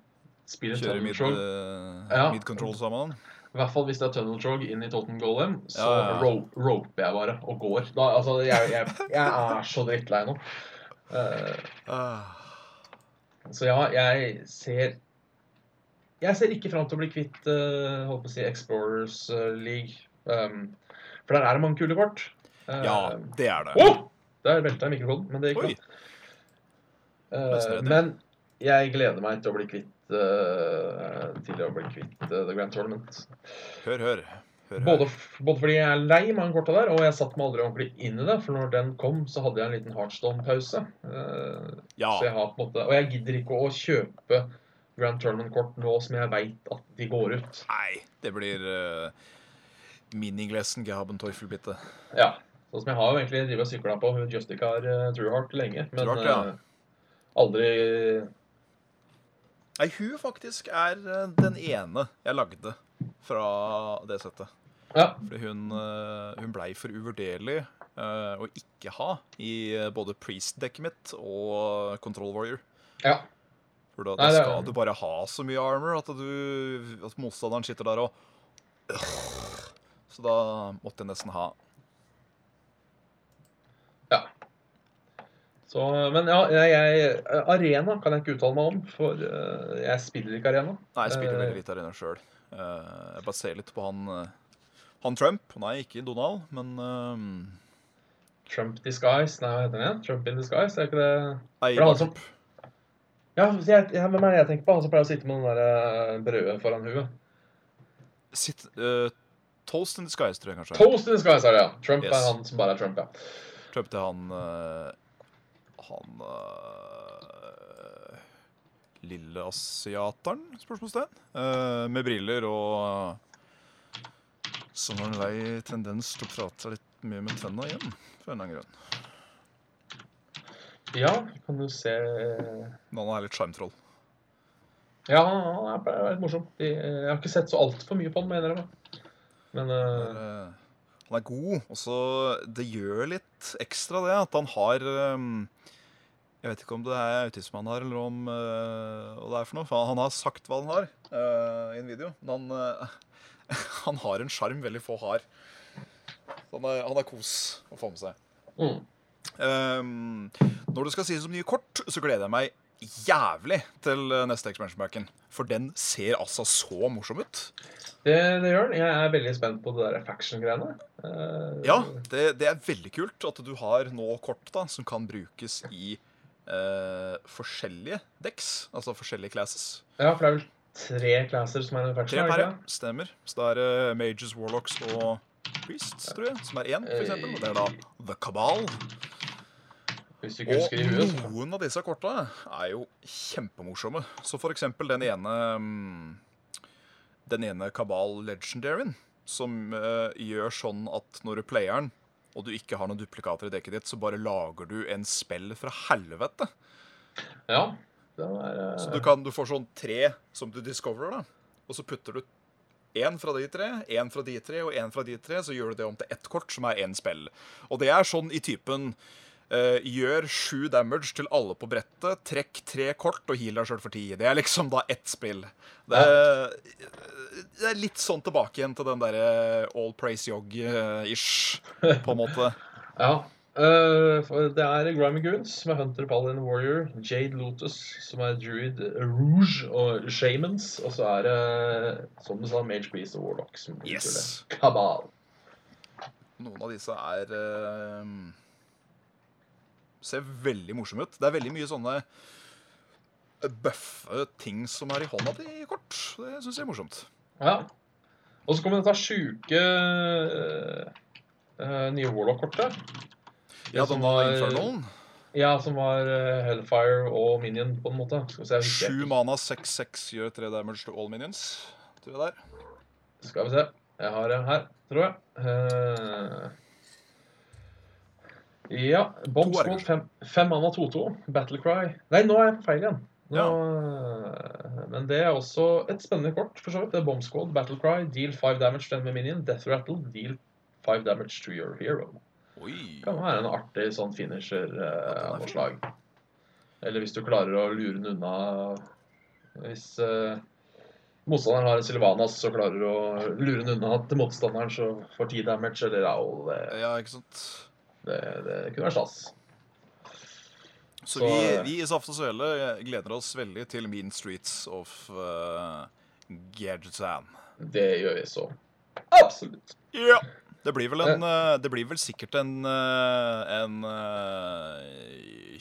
Speaker 2: spiller
Speaker 1: Kjører mid, eh,
Speaker 2: Ja.
Speaker 1: mid control sammen.
Speaker 2: i hvert fall hvis det er Tunnel Trog inn i Totten Golem, så
Speaker 1: Ja, ja.
Speaker 2: ro roper jeg bare og går. Da, altså, jeg, jeg, jeg er så drittlei nå.
Speaker 1: Uh,
Speaker 2: så ja, jeg ser Jeg ser ikke fram til å bli kvitt uh, holdt på å si Explorers eh, League. Um, for der er det mange kule kort. Uh,
Speaker 1: ja, det er det.
Speaker 2: Oh! Der velta jeg mikrofonen, men det gikk bra. Eh, men jeg gleder meg til å bli kvitt til å bli kvitt The Grand Tournament.
Speaker 1: Hør, hør. hør, hør.
Speaker 2: Både, både fordi jeg er lei mange korta der, og jeg satte meg aldri ordentlig inn i det. For når den kom, så hadde jeg en liten Heartstone-pause.
Speaker 1: Ja.
Speaker 2: Og jeg gidder ikke å kjøpe Grand Tournament-kort nå som jeg veit at de går ut.
Speaker 1: Nei, det blir uh, Miniglessen gehaben Teufel, bitte.
Speaker 2: Ja. Sånn som jeg har jo egentlig drivet og sykla på Justica uh, Trueheart lenge, men
Speaker 1: Trueheart, ja.
Speaker 2: uh, aldri
Speaker 1: Nei, hun faktisk er eh, den ene jeg lagde fra det settet.
Speaker 2: Ja.
Speaker 1: Fordi hun, eh, hun blei for uvurderlig eh, å ikke ha i eh, både Priest-dekket mitt og Control Warrior.
Speaker 2: ja.
Speaker 1: For da, da skal du bare ha så mye armor at, du, at motstanderen sitter der og Så da måtte jeg nesten ha
Speaker 2: Så, men ja, jeg, Arena kan jeg ikke uttale meg om, for eh, jeg spiller ikke Arena.
Speaker 1: Nei, jeg spiller
Speaker 2: Eh.
Speaker 1: veldig litt arena sjøl. jeg bare ser litt på han eh, Han Trump. Nei, ikke Donald, men eh,
Speaker 2: Trump Disguise Nei, hva heter den igjen? Trump in Disguise? Er ikke det For det er han som- Ja, jeg, jeg, hvem er det jeg tenker på? Han som pleier å sitte med den der eh, brødet foran huet.
Speaker 1: sitt, uh, Toast in disguise, tror jeg kanskje.
Speaker 2: Toast in Disguise er det, ja. Trump
Speaker 1: Yes.
Speaker 2: er han som bare er Trump, ja.
Speaker 1: Trump er han uh, Han uh, Lille asiateren, spørsmålstegn. Uh, med briller og Som har en lei tendens til å prate litt mye med tenna igjen, for en eller annen grunn.
Speaker 2: Ja, kan du se
Speaker 1: Men han er litt sjarmtroll.
Speaker 2: Ja, han er litt morsom. Jeg har ikke sett så altfor mye på han, mener jeg. Men eh,
Speaker 1: Eh, Han er god, og så det gjør litt ekstra det at han har eh, Jeg vet ikke om det er autisme han har, eller om eh, hva det er for noe. For han har sagt hva han har uh, i en video. Men han, uh, [LAUGHS] han har en sjarm veldig få har. Så Han er, han er kos å få med seg.
Speaker 2: mm.
Speaker 1: Ehm, når det skal sies om nye kort, så gleder jeg meg jævlig til eh, neste Expansion Backen. For den ser altså så morsom ut.
Speaker 2: det, det gjør den. Jeg er veldig spent på det der faction-greiene. Uh,
Speaker 1: Ja, det, det er veldig kult at du har nå kort da, som kan brukes i uh, forskjellige decks. Altså forskjellige classes.
Speaker 2: ja, for det er vel tre classer som er en faction?
Speaker 1: Tre
Speaker 2: er
Speaker 1: per, ja. Stemmer. Så det er uh, Mages, Warlocks og Priests, tror jeg, som er én, eksempel. Og det er da The Cabal. Og noen av disse korta er jo kjempemorsomme. Så for eksempel den ene mm, Den ene Kabal Legendaryen, som uh, gjør sånn at når du player den, og du ikke har noen duplikater i dekket ditt, så bare lager du en spill fra helvete.
Speaker 2: Ja. Er, uh...
Speaker 1: Så du, kan, du får sånn tre som du discoverer, da. Og så putter du én fra de tre, én fra de tre og én fra de tre, så gjør du det om til ett kort, som er én spill. Og det er sånn i typen uh, gjør sju damage til alle på brettet, trekk tre kort og heal deg sjøl for ti. Det er liksom da ett spill. Det, det er litt sånn tilbake igjen til den derre all praise yog-ish, på en måte. [LAUGHS]
Speaker 2: Ja. For det er Grimy Goons, som er Hunter, Paladin, Warrior, Jade Lotus, som er Druid, Rouge og Shamans. Og så er det, som du sa, Mage Priest og Warlock som
Speaker 1: Yes.
Speaker 2: Kabal.
Speaker 1: Noen av disse er uh, Ser veldig morsomme ut. Det er veldig mye sånne bøffe ting som er i hånda i kort. Det syns jeg er morsomt.
Speaker 2: Ja. Og så kommer dette sjuke uh, nye Warlock-kortet.
Speaker 1: Ja,
Speaker 2: som
Speaker 1: var Infernalen.
Speaker 2: Ja, som var eh, Hellfire og Minion, på en måte. Skal vi se,
Speaker 1: Sju mana, 6-6 gjør tre damage to all minions. Tror jeg det er.
Speaker 2: Skal vi se. Jeg har det her, tror jeg. Uh... ja.
Speaker 1: Bombs
Speaker 2: mot fem, fem mana 2-2. Battlecry. Nei, nå er jeg på feil igjen. Nå, Ja. Men det er også et spennende kort, for så vidt. Det er Bomb Squad, Battlecry, deal 5 damage to enemy minion, Death Rattle, deal 5 damage to your hero.
Speaker 1: Oi.
Speaker 2: Kan være en artig sånn
Speaker 1: finisher-forslag.
Speaker 2: eh,
Speaker 1: er.
Speaker 2: Eller hvis du klarer å lure den unna Hvis eh, motstanderen har en Sylvanas, så klarer du å lure den unna til motstanderen, så får 10 damage, eller ja, og det,
Speaker 1: Ja, ikke sant.
Speaker 2: det, det kunne vært stas.
Speaker 1: Så,
Speaker 2: Så-
Speaker 1: vi, vi i Saft og Svele gleder oss veldig til Mean Streets of uh, Gadgetan.
Speaker 2: Det gjør vi så absolutt.
Speaker 1: Ja. Det blir vel en eh, Det blir vel sikkert en eh, En uh,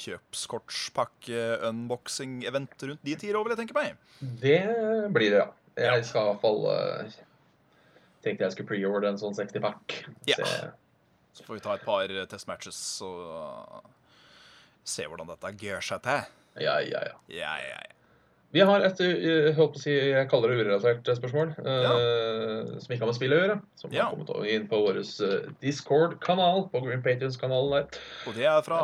Speaker 1: kjøpskortspakke-unboxing-event rundt de tider vil jeg tenke meg.
Speaker 2: Det blir det, ja. Jeg skal i hvert fall eh, Tenkte jeg skulle preordre en sånn 60-pack.
Speaker 1: Ja. Så får vi ta et par eh, testmatches og eh, se hvordan dette gjør seg til.
Speaker 2: Ja, ja, ja.
Speaker 1: Ja, ja, ja.
Speaker 2: Vi har et jeg håper å si, jeg kaller det urelatert spørsmål, eh, som ikke har med spill å gjøre. Som
Speaker 1: Ja.
Speaker 2: har kommet inn på vår eh, Discord-kanal, på Green Patrions-kanalen der.
Speaker 1: Og det er fra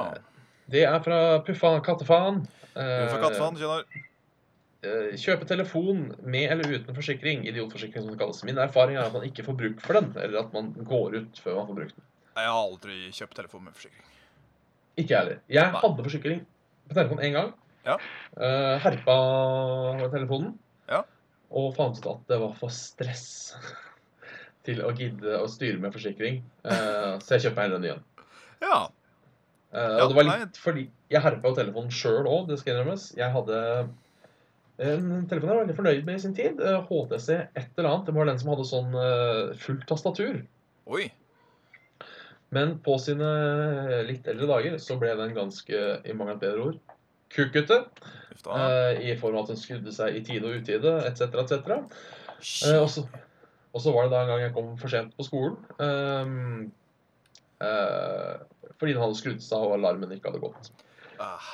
Speaker 2: Det er fra Puffa Kattefaen. Eh,
Speaker 1: Uffe Kattefaen, kjenner.
Speaker 2: eh, kjøpe telefon med eller uten forsikring, idiotforsikring som det kalles. Min erfaring er at man ikke får bruk for den, eller at man går ut før man får brukt den.
Speaker 1: Jeg har aldri kjøpt telefon med forsikring.
Speaker 2: Ikke jeg heller. Jeg
Speaker 1: Nei.
Speaker 2: hadde forsikring på telefonen én gang.
Speaker 1: Ja.
Speaker 2: Uh, herpa telefonen.
Speaker 1: Ja.
Speaker 2: Og fant ut at det var for stress [LAUGHS] til å gidde å styre med forsikring. Uh, så jeg kjøpte meg heller en ny en.
Speaker 1: Ja. Uh,
Speaker 2: og det var litt fordi Jeg herpa jo telefonen sjøl òg, det skal innrømmes. Jeg hadde en telefon jeg var veldig fornøyd med i sin tid. HTC et eller annet. Det var den som hadde sånn fullt tastatur.
Speaker 1: Oi.
Speaker 2: Men på sine litt eldre dager så ble den ganske, i mangel av bedre ord, kukkete. Eh, I form av at den skrudde seg i tide og utide, etc., etc. Eh, og, så, var det da en gang jeg kom for sent på skolen. ehm, eh, fordi den hadde skrudd seg og alarmen ikke hadde gått.
Speaker 1: Ah,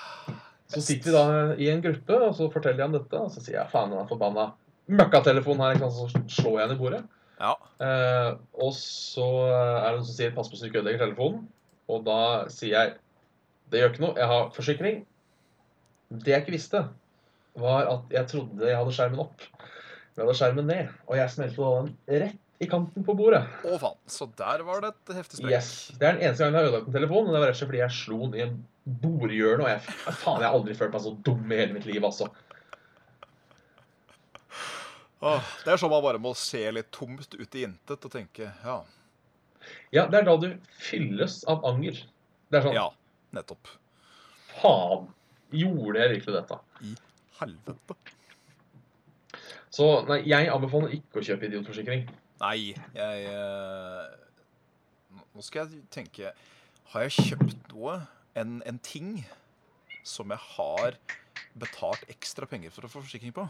Speaker 2: Så sitter vi da i en gruppe, og så forteller jeg om dette. Og så sier jeg faen, den er forbanna møkkatelefon her. Så slår jeg henne i bordet.
Speaker 1: Ja.
Speaker 2: Eh, og så er det noen som sier 'pass på så du ikke ødelegger telefonen'. Og da sier jeg 'det gjør ikke noe, jeg har forsikring'. Det jeg ikke visste, var at jeg trodde jeg hadde skjermen opp. Men jeg hadde skjermen ned, og jeg smelte den rett i kanten på bordet.
Speaker 1: Å, faen. Så der var det et heftig sprekk.
Speaker 2: Yes. Det er den eneste gangen jeg har ødelagt en telefon, og det var rett og slett fordi jeg slo den i en bordhjørne. Og jeg, faen, jeg har aldri følt meg så dum i hele mitt liv, altså.
Speaker 1: Åh, det er sånn man bare må se litt tomt ut i intet og tenke ja,
Speaker 2: Ja, det er da du fylles av anger. Det er sånn
Speaker 1: ja, nettopp.
Speaker 2: Faen, gjorde jeg virkelig dette?
Speaker 1: I Helvete.
Speaker 2: Så nei, jeg anbefaler ikke å kjøpe idiotforsikring.
Speaker 1: Nei, jeg uh, Nå skal jeg tenke Har jeg kjøpt noe, en, en ting, som jeg har betalt ekstra penger for å få forsikring på?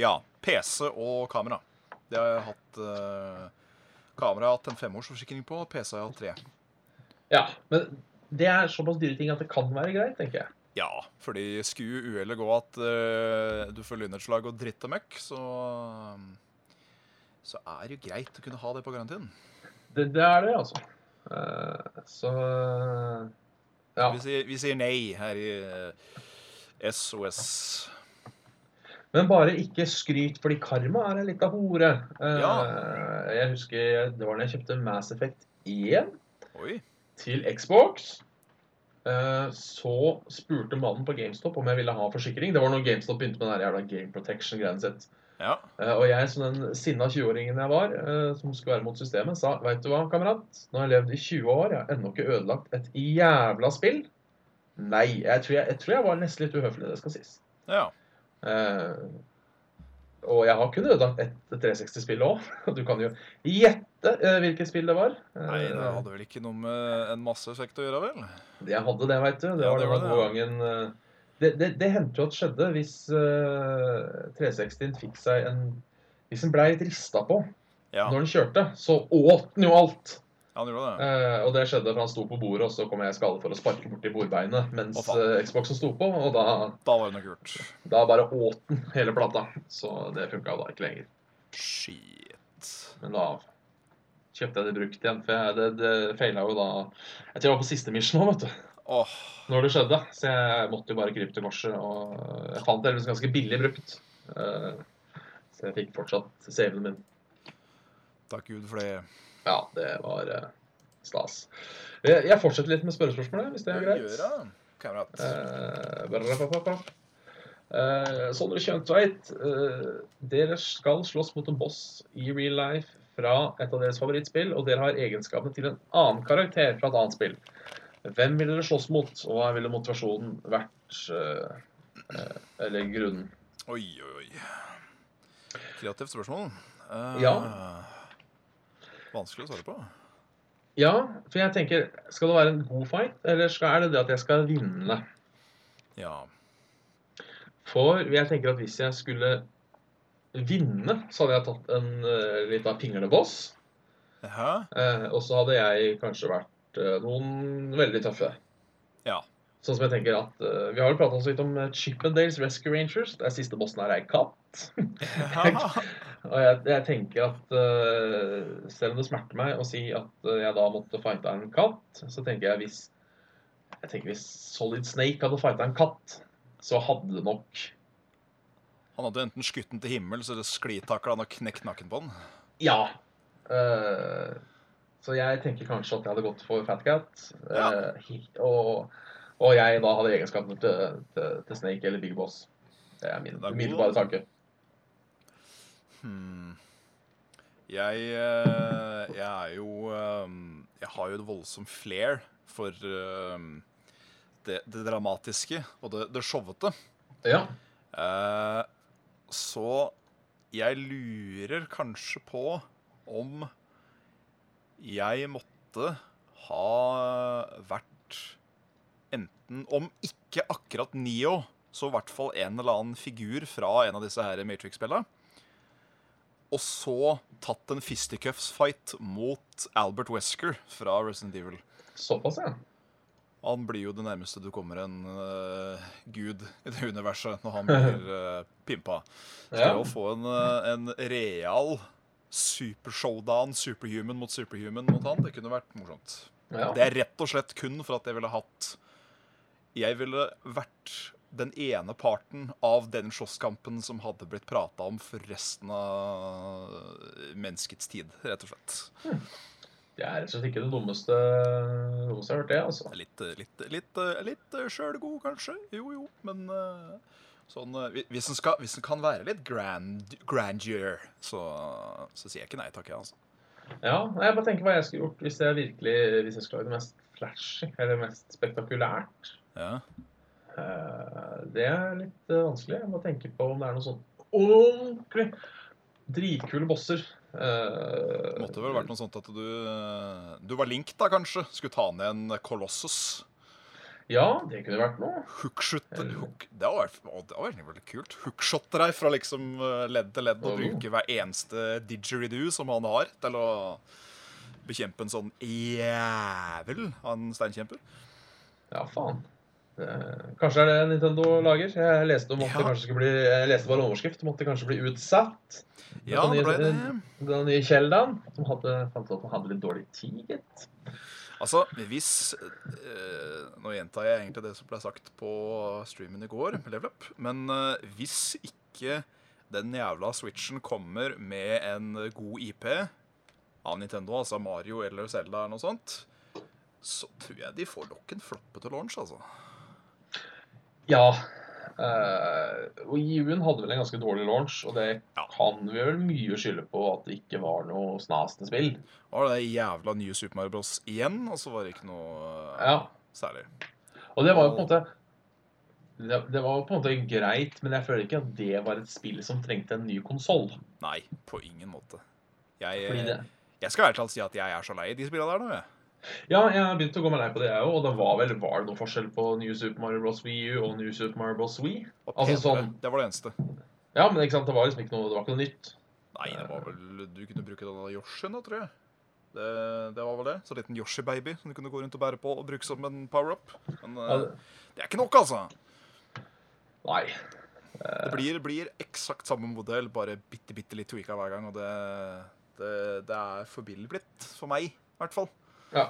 Speaker 1: Ja. PC og kamera. Det har jeg hatt uh, Kamera har jeg hatt en femårsforsikring på, PC har jeg hatt tre.
Speaker 2: Ja, men det er såpass dyre ting at det kan være greit, tenker jeg.
Speaker 1: Ja, fordi skulle uhellet gå at uh, du får lynnedslag og dritt og møkk, så Så er det jo greit å kunne ha det på garantien.
Speaker 2: Det, det er det, altså. Uh, så ja.
Speaker 1: Vi, sier, vi sier nei her i eh, SOS.
Speaker 2: Men bare ikke skryt, fordi karma er en lita hore. Eh,
Speaker 1: Ja.
Speaker 2: Jeg husker det var da jeg kjøpte Mass Effect 1
Speaker 1: Oi.
Speaker 2: Til Xbox. Eh, Så spurte mannen på GameStop om jeg ville ha forsikring. Det var når GameStop begynte med den jævla Game Protection-greiene sitt.
Speaker 1: Ja.
Speaker 2: Eh, Og jeg, som den sinna 20-åringen jeg var, eh, som skulle være mot systemet, sa Veit du hva, kamerat? Nå har jeg levd i 20 år, jeg har ennå ikke ødelagt et jævla spill. Nei. Jeg tror jeg, jeg, tror jeg var nesten litt uhøflig, det skal sies.
Speaker 1: ja.
Speaker 2: Og jeg har kun ødelagt et 360-spill òg. [LAUGHS] Du kan jo gjette eh, hvilket spill det var. Eh,
Speaker 1: Nei, det hadde vel ikke noe med en masse effekt å gjøre, vel?
Speaker 2: Jeg hadde det, veit du. Det
Speaker 1: Ja,
Speaker 2: var
Speaker 1: det var det,
Speaker 2: gangen eh, Det, det, det hendte jo at skjedde hvis uh, 360-en fikk seg en Hvis den blei rista på
Speaker 1: Ja,
Speaker 2: når den kjørte, så åt den jo alt.
Speaker 1: Han gjorde det.
Speaker 2: Eh, og det skjedde for han sto på bordet, og så kom jeg i skade for å sparke borti bordbeinet mens
Speaker 1: oh,
Speaker 2: eh, Xboxen sto på, og da,
Speaker 1: Da var det noe kult.
Speaker 2: da bare åt den hele plata. Så det funka da ikke lenger.
Speaker 1: Shit.
Speaker 2: Men da kjøpte jeg det brukt igjen, for jeg, det, det feila jo da Jeg tror jeg var på siste mission nå, vet du.
Speaker 1: Oh.
Speaker 2: Når det skjedde. Så jeg måtte jo bare krype til korset. Og jeg fant det heldigvis ganske billig brukt. Eh, Så jeg fikk fortsatt saven min.
Speaker 1: takk Gud for det.
Speaker 2: Ja, det var eh, stas. Jeg jeg fortsetter litt med spørrespørsmålet, hvis det er greit.
Speaker 1: Gjør det, kamerat.
Speaker 2: Eh. Eh, Sondre Kjøntveit, eh, dere skal slåss mot en boss i real life fra et av deres favorittspill, og dere har egenskapene til en annen karakter fra et annet spill. Hvem ville dere slåss mot, og hva ville motivasjonen vært? eh, eh, eller grunnen?
Speaker 1: Oi, oi, oi. Kreativt spørsmål. Uh,
Speaker 2: Ja.
Speaker 1: Vanskelig å svare på.
Speaker 2: Ja, for jeg tenker, skal det være en god fight, eller skal, er det det at jeg skal vinne?
Speaker 1: Ja.
Speaker 2: For jeg tenker at hvis jeg skulle vinne, så hadde jeg tatt en uh, lita pingleboss.
Speaker 1: boss
Speaker 2: Eh, og så hadde jeg kanskje vært uh, noen veldig tøffe.
Speaker 1: Ja.
Speaker 2: Sånn som jeg tenker at uh, Vi har jo prata litt om uh, Chippendales Rescue Rangers. Der siste bossen her er ei katt. [LAUGHS] Og jeg, jeg tenker at uh, selv om det smerter meg å si at eh, jeg da måtte fighte en katt, så tenker jeg hvis jeg tenker hvis Solid Snake hadde fighta en katt, så hadde det nok
Speaker 1: Han hadde enten skutt den til himmels eller sklitakla han og knekt nakken på den.
Speaker 2: Ja. Uh, så jeg tenker kanskje at jeg hadde gått for Fat Cat.
Speaker 1: Ja.
Speaker 2: og, og jeg da hadde egenskapene til, til, til Snake eller Big Boss. Det er min
Speaker 1: Det
Speaker 2: umiddelbare tanke.
Speaker 1: Hmm. Jeg, eh, jeg er jo eh, Jeg har jo et voldsomt flair for eh, det, det dramatiske og det, det showete.
Speaker 2: Ja.
Speaker 1: Så jeg lurer kanskje på om jeg måtte ha vært enten Om ikke akkurat Neo, så i hvert fall en eller annen figur fra en av disse her Matrix-spillene. Og så tatt en fisticuffs-fight mot Albert Wesker fra Resident Evil.
Speaker 2: Såpass, ja.
Speaker 1: Han blir jo det nærmeste du kommer en uh, gud i det universet når han blir uh, [LAUGHS] pimpa. Så det å få en, eh, en real super-showdown, superhuman mot superhuman mot han, det kunne vært morsomt.
Speaker 2: ja.
Speaker 1: Det er rett og slett kun for at jeg ville hatt Jeg ville vært den ene parten av den slåsskampen som hadde blitt prata om for resten av menneskets tid, rett og slett.
Speaker 2: Det er rett og slett ikke det dummeste, dummeste jeg har hørt, det. altså.
Speaker 1: Litt, litt, litt, litt sjølgod, kanskje. Jo, jo. Men eh, sånn eh, Hvis den, skal, hvis den kan være litt grand, grandeur, så, så sier jeg ikke nei takk, jeg, altså.
Speaker 2: Ja, Jeg bare tenker hva jeg skulle gjort hvis jeg virkelig hvis jeg skulle lage det mest flashy eller mest spektakulært.
Speaker 1: Ja.
Speaker 2: Eh, Det er litt eh, vanskelig. Jeg må tenke på om det er noe sånn ordentlig dritkule bosser. Eh,
Speaker 1: Måtte vel vært noe sånt at du Du var Link, da, kanskje? Skulle ta ned en Kolossus?
Speaker 2: Ja, det kunne vært noe. Hookshot,
Speaker 1: hook, Det hadde vært, det veldig kult. Hookshotte deg fra liksom ledd til ledd og bruke hver eneste didgeridoo som han har, til å bekjempe en sånn jævel av en steinkjemper.
Speaker 2: Ja, faen. Det- Kanskje er det Nintendo lager. Jeg leste om at det kanskje skulle bli Jeg leste bare en overskrift om at det kanskje blir utsatt.
Speaker 1: Ja,
Speaker 2: Den nye-
Speaker 1: ble det.
Speaker 2: Den nye Kjeldan, som hadde, fant ut at han hadde litt dårlig tid, gitt.
Speaker 1: Altså, hvis eh, Nå gjentar jeg egentlig det som ble sagt på streamen i går, med Level Up. Men eh, hvis ikke den jævla Switchen kommer med en god IP av Nintendo, altså Mario eller Zelda eller noe sånt, så tror jeg de får nok en floppe til launch, altså.
Speaker 2: Ja. Uh, og Jiun hadde vel en ganske dårlig launch, og det
Speaker 1: Ja.
Speaker 2: kan vi vel mye skylde på at det ikke var noe snasende spill.
Speaker 1: Var det jævla nye Super Mario Bros. igjen, og så var det ikke noe uh,
Speaker 2: Ja.
Speaker 1: særlig.
Speaker 2: Og det var jo på en måte det, det var på en måte greit, men jeg føler ikke at det var et spill som trengte en ny konsoll.
Speaker 1: Nei, på ingen måte. Jeg, jeg skal i hvert fall si at jeg er så lei de spillene der nå, jeg.
Speaker 2: Ja, jeg har begynt å gå meg lei på det, jeg òg. Og det var vel var det noen forskjell på New Super Mario Bros. Wii U og New Super Mario Bros. Wii? Altså sånn-
Speaker 1: Det var det eneste.
Speaker 2: Ja, men ikke sant, det var liksom ikke noe, det var ikke noe nytt.
Speaker 1: Nei, det var vel Du kunne bruke denne Yoshien, da, tror jeg. Det, det var vel det. Så liten Yoshi-baby som du kunne gå rundt og bære på og bruke som en power-up. Men
Speaker 2: Ja,
Speaker 1: eh,
Speaker 2: det-
Speaker 1: det er ikke nok, altså.
Speaker 2: Nei.
Speaker 1: Det blir, blir eksakt samme modell, bare bitte, bitte litt tweaka hver gang. Og det, det, det er for billig blitt. For meg, i hvert fall.
Speaker 2: Ja.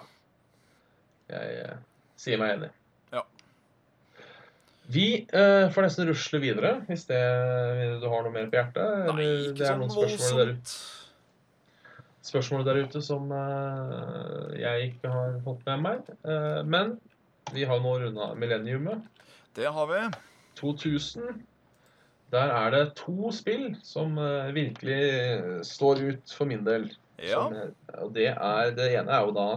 Speaker 2: Jeg eh, sier meg enig.
Speaker 1: Ja.
Speaker 2: Vi eh, får nesten rusle videre, hvis det, du har noe mer på hjertet.
Speaker 1: Nei,
Speaker 2: eller det er
Speaker 1: sånn
Speaker 2: noen spørsmål der,
Speaker 1: ute
Speaker 2: spørsmål der ute som eh, jeg ikke har fått med meg. Eh, men vi har nå runda millenniumet.
Speaker 1: Det har vi.
Speaker 2: 2000. Der er det to spill som eh, virkelig står ut for min del.
Speaker 1: Ja.
Speaker 2: Som, eh, og det er Det ene er jo da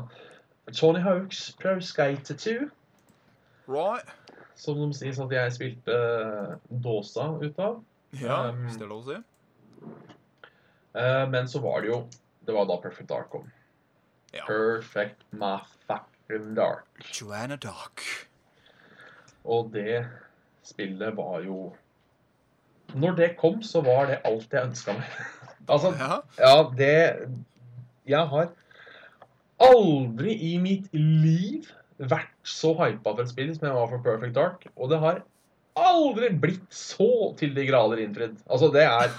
Speaker 2: Tony Hawks Pro Skater 2.
Speaker 1: Right.
Speaker 2: Som de sier at jeg spilte eh, dåsa ut av.
Speaker 1: Ja,
Speaker 2: Um,
Speaker 1: hvis det er lov å si.
Speaker 2: Eh, men så var det jo Det var da Perfect Dark kom.
Speaker 1: Ja.
Speaker 2: Perfect motherfucking Dark.
Speaker 1: Joanna Dark.
Speaker 2: Og det spillet var jo Når det kom, så var det alt jeg ønska meg. [LAUGHS] altså,
Speaker 1: Ja.
Speaker 2: ja, det Jeg har aldri i mitt liv vært så hypa for et spill som jeg var for Perfect Dark. Og det har aldri blitt så til de grader innfridd. Altså, det er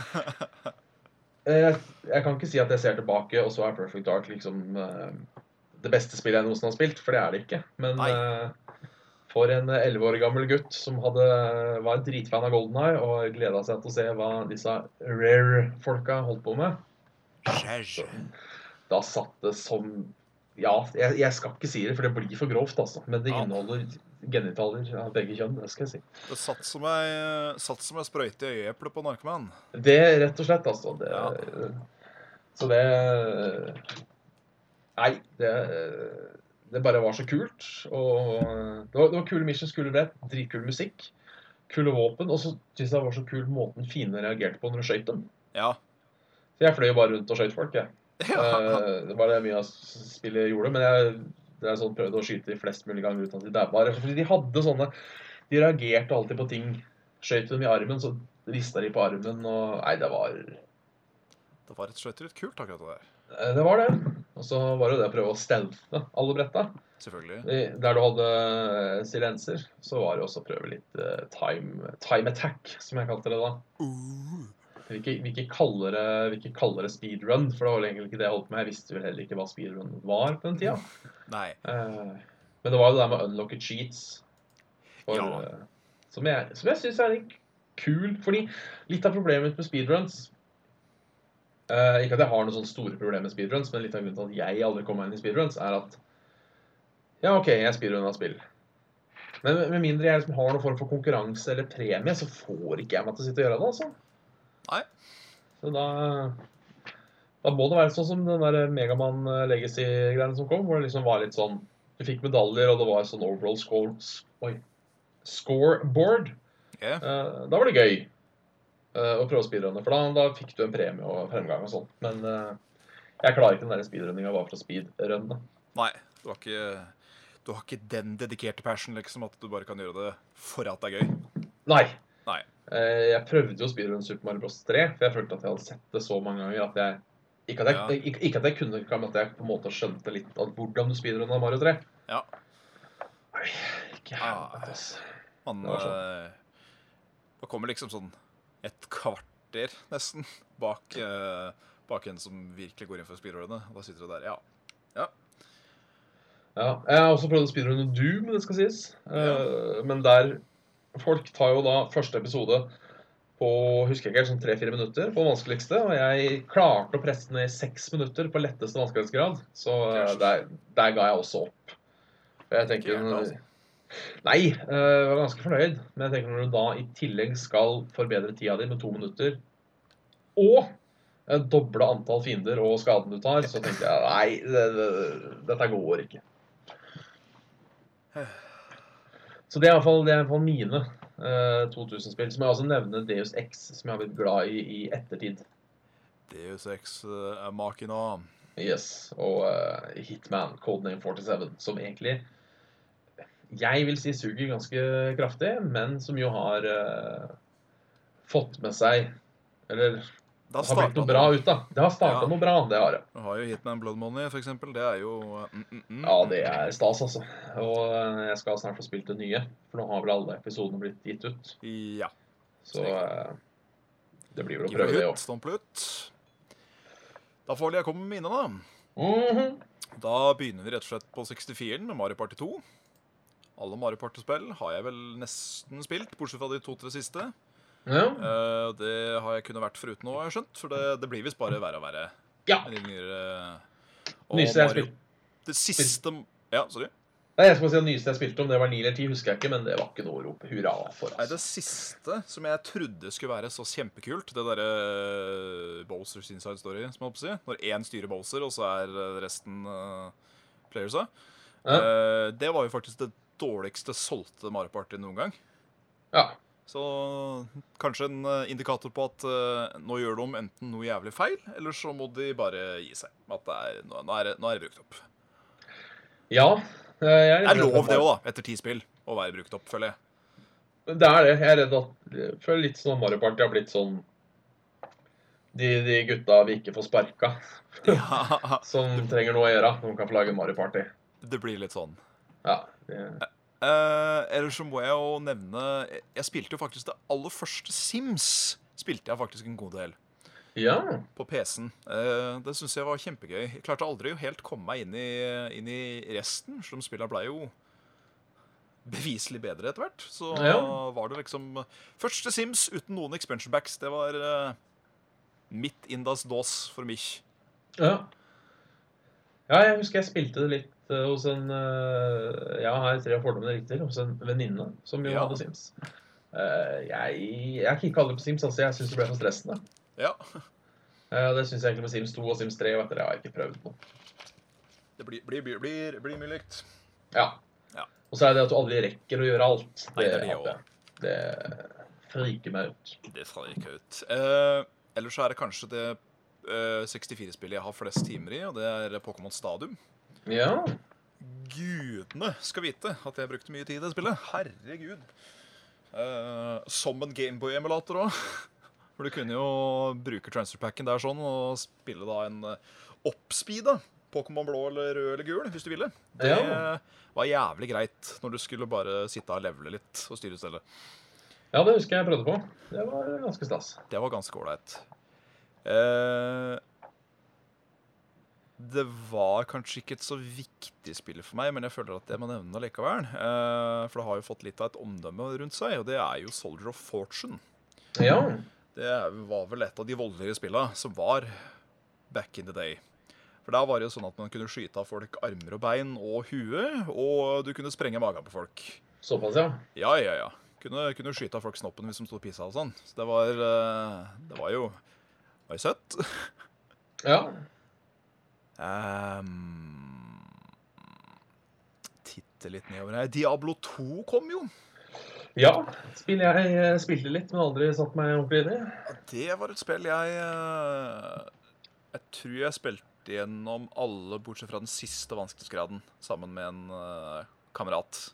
Speaker 2: [LAUGHS] eh, Jeg kan ikke si at jeg ser tilbake, og så er Perfect Dark liksom eh, det beste spillet jeg noensinne har spilt, for det er det ikke. Men eh, for en elleve år gammel gutt som hadde, var dritfan av Golden Eye og gleda seg til å se hva disse rare-folka holdt på med,
Speaker 1: Skjæsj.
Speaker 2: Da satt det som Ja, jeg, jeg skal ikke si det, for det blir for grovt, altså. Men det
Speaker 1: Ja.
Speaker 2: inneholder genitaler av begge kjønn. Det skal jeg si.
Speaker 1: Det satt som ei, satt som ei sprøyte i øyeeplet på narkoman.
Speaker 2: Det rett og slett, altså. Det,
Speaker 1: Ja.
Speaker 2: Så det Nei, det Det bare var så kult. Og det var, det var kule missions, kule brett, dritkul musikk, kule våpen. Og så syns jeg det var så kul måten fiendene reagerte på når du skøyt dem.
Speaker 1: Ja.
Speaker 2: Så jeg fløy jo bare rundt og skøyt folk, jeg.
Speaker 1: ja. [LAUGHS]
Speaker 2: Eh, Det var det mye av spillet gjorde. Men jeg, det er sånn, prøvde å skyte de flest mulig ganger uten at de daua. Fordi de hadde sånne De reagerte alltid på ting. Skøyt dem i armen, så rista de på armen, og Nei, det var
Speaker 1: Det var rett og slett litt kult, akkurat det der.
Speaker 2: Eh, Det var det. Og så var det jo det å prøve å stelte alle bretta.
Speaker 1: Selvfølgelig.
Speaker 2: Der du hadde eh, silenser, så var det også å prøve litt time, time attack, som jeg kalte det da.
Speaker 1: Uh.
Speaker 2: Vi ikke, vil ikke kaller det, vil ikke kalle det speedrun, for det var egentlig ikke det jeg holdt med. Jeg visste vel heller ikke hva speedrun var på den tida.
Speaker 1: Nei.
Speaker 2: Eh, Men det var jo det der med unlocket cheats. For,
Speaker 1: Ja.
Speaker 2: eh, Som jeg, som jeg syns er litt kul. Fordi litt av problemet mitt med speedruns uh, Ikke at jeg har noen sånne store problemer med speedruns, men litt av grunnen til at jeg aldri kommer meg inn i speedruns, er at Ja, OK, jeg speedrunner spill. Men med- med mindre jeg liksom har noen form for konkurranse eller premie, så får ikke jeg meg til å sitte og gjøre det, altså.
Speaker 1: Nei.
Speaker 2: Så da Da må det være sånn som den der Megaman Legacy-greiene som kom, hvor det liksom var litt sånn Du fikk medaljer, og det var sånn overall score Oi. Scoreboard.
Speaker 1: Yeah.
Speaker 2: Uh, da var det gøy uh, å prøve speedrunne, for da, da fikk du en premie og fremgang og sånn. Men uh, jeg klarer ikke den der speedrunninga bare for å speedrunne.
Speaker 1: Nei. Du har ikke Du har ikke den dedikerte passion, liksom, at du bare kan gjøre det for at det er gøy.
Speaker 2: Nei.
Speaker 1: Nei.
Speaker 2: Eh, jeg prøvde jo å speedrunne Super Mario Bros. 3, for jeg følte at jeg hadde sett det så mange ganger at jeg ikke at jeg,
Speaker 1: Ja.
Speaker 2: ikke, ikke at jeg kunne, men at jeg på en måte skjønte litt av hvordan du speedrunna Mario 3.
Speaker 1: Ja.
Speaker 2: Nei, ikke
Speaker 1: Ah.
Speaker 2: helvete, ass.
Speaker 1: Man
Speaker 2: Det sånn.
Speaker 1: eh, Man kommer liksom sånn et kvarter, nesten, bak, uh, bak en som virkelig går inn for speedrunnet. Da sitter du der, ja.
Speaker 2: Ja, jeg har også prøvd å speedrunne Doom, det skal sies. Eh, Men der Folk tar jo da første episode på husker jeg ikke sånn tre-fire minutter på vanskeligste. Og jeg klarte å presse ned i seks minutter på letteste vanskelighetsgrad. Så eh, der, der ga jeg også opp. For jeg tenker
Speaker 1: altså.
Speaker 2: Nei, eh, jeg var ganske fornøyd. Men jeg tenker når du da i tillegg skal forbedre tida di med to minutter, og eh, doble antall fiender og skaden du tar, så tenkte jeg nei, det, det, dette går ikke. Så det er iallfall det er mine uh, 2000-spill. Så må jeg også nevne Deus X, som jeg har blitt glad i i ettertid.
Speaker 1: Deus Ex uh, Machina.
Speaker 2: Yes, Og uh, Hitman, Codename 47, som egentlig jeg vil si suger ganske kraftig, men som jo har uh, fått med seg Eller
Speaker 1: Da
Speaker 2: har blitt noe bra ut, da. Det har starta
Speaker 1: Ja.
Speaker 2: noe bra, det har det.
Speaker 1: Du har jo Hitman Blood Money, for eksempel. Det er jo mm, mm, mm.
Speaker 2: Ja, det er stas, altså. Og eh, jeg skal snart få spilt det nye, for nå har vel alle episodene blitt gitt ut.
Speaker 1: Ja.
Speaker 2: Så eh, det blir vel å prøve det òg.
Speaker 1: stomp ut. Da får jeg komme med mine, da.
Speaker 2: Mhm.
Speaker 1: Da begynner vi rett og slett på 64-en med Mario Party 2. Alle Mario Party-spill har jeg vel nesten spilt, bortsett fra de to-tre siste.
Speaker 2: Ja.
Speaker 1: Uh, det har jeg kunnet vært foruten nå, har jeg skjønt. For det, det blir visst bare verre og verre.
Speaker 2: ja. Nyeste jeg spilte
Speaker 1: Det siste Ja, sorry.
Speaker 2: Nei, jeg skal si Det nyeste jeg spilte om, det var 9 eller 10, husker jeg ikke, men det var ikke noe å rope hurra for.
Speaker 1: Nei, det
Speaker 2: Altså.
Speaker 1: siste som jeg trodde skulle være så kjempekult, det derre Bowsers Inside Story, som jeg holdt på å si. Når én styrer Bowser, og så er eh, resten uh, playersa.
Speaker 2: Ja.
Speaker 1: Uh, det var jo faktisk det dårligste solgte Mario Party noen gang.
Speaker 2: Ja.
Speaker 1: Så kanskje en eh, indikator på at uh, nå gjør de enten noe jævlig feil, eller så må de bare gi seg. At det er, nå, er det, nå er det brukt opp.
Speaker 2: ja. eh, Jeg er,
Speaker 1: er lov, det òg, da, etter ti spill, å være brukt opp, føler jeg.
Speaker 2: Det er det. Jeg er redd at jeg føler litt sånn Mario Party har blitt sånn de, de gutta vi ikke får sparka, [LAUGHS]
Speaker 1: Ja,
Speaker 2: som trenger noe å gjøre. De kan få lage Mario Party.
Speaker 1: det blir litt sånn.
Speaker 2: Ja. Det,
Speaker 1: Eh, eller så må jeg jo nevne Jeg spilte jo faktisk det aller første Sims. Spilte jeg faktisk en god del
Speaker 2: ja.
Speaker 1: på PC-en. Uh, det syns jeg var kjempegøy. Jeg klarte aldri å helt komme meg inn i, inn i resten, selv de spillene ble jo beviselig bedre etter hvert. Så
Speaker 2: Ja.
Speaker 1: var det liksom Første Sims uten noen expansion backs. Det var uh, midt in das dos for mich.
Speaker 2: ja. Ja, jeg husker jeg spilte det litt eh, hos en uh, Ja, her tre fordommene riktig. Hos en venninne som jo
Speaker 1: Ja.
Speaker 2: hadde Sims. Eh, jeg, jeg kicka aldri på Sims, altså. Jeg syns det ble for stressende.
Speaker 1: Ja.
Speaker 2: Eh, det syns jeg egentlig med Sims 2 og Sims 3. Og etter det har jeg ikke prøvd noe.
Speaker 1: Det blir, blir, blir, blir, mye likt.
Speaker 2: Ja.
Speaker 1: Ja.
Speaker 2: Og så er det at du aldri rekker å gjøre alt.
Speaker 1: Nei, det er det.
Speaker 2: Det friker meg ut.
Speaker 1: Det friker ut. Eh, ellers så er det kanskje det eh, 64-spillet jeg har flest timer i, og det er Pokémon Stadium.
Speaker 2: Ja.
Speaker 1: Gudene skal vite at jeg brukte mye tid i det spillet. Herregud. Uh, som en Gameboy-emulator òg. [LAUGHS] For du kunne jo bruke transferpacken der sånn og spille da en uh, oppspeeda Pokémon blå eller rød eller gul, hvis du ville. Det
Speaker 2: Ja.
Speaker 1: var jævlig greit når du skulle bare sitte og levele litt og styre stedet.
Speaker 2: ja, det husker jeg jeg prøvde på. Det var ganske stas.
Speaker 1: Det var ganske ålreit. Eh, det var kanskje ikke et så viktig spill for meg, men jeg føler at jeg må nevne det likevel. Eh, for det har jo fått litt av et omdømme rundt seg, og det er jo Soldier of Fortune.
Speaker 2: Ja.
Speaker 1: Det var vel et av de voldeligere spillene som var back in the day. For der var det jo sånn at man kunne skyte av folk armer og bein og huet, og du kunne sprenge magen på folk.
Speaker 2: Såpass, ja.
Speaker 1: Ja, ja, ja. Kunne, kunne skyte av folk snoppen hvis de sto og pissa og sånn. Så det var, eh, det var jo det var søtt.
Speaker 2: Ja.
Speaker 1: Um, titte litt nedover her. Diablo 2 kom jo.
Speaker 2: ja. Spill jeg eh, spilte litt, men aldri satt meg ordentlig inn i.
Speaker 1: det. Det var et spill jeg eh, Jeg tror jeg spilte gjennom alle bortsett fra den siste vanskelighetsgraden sammen med en eh, kamerat.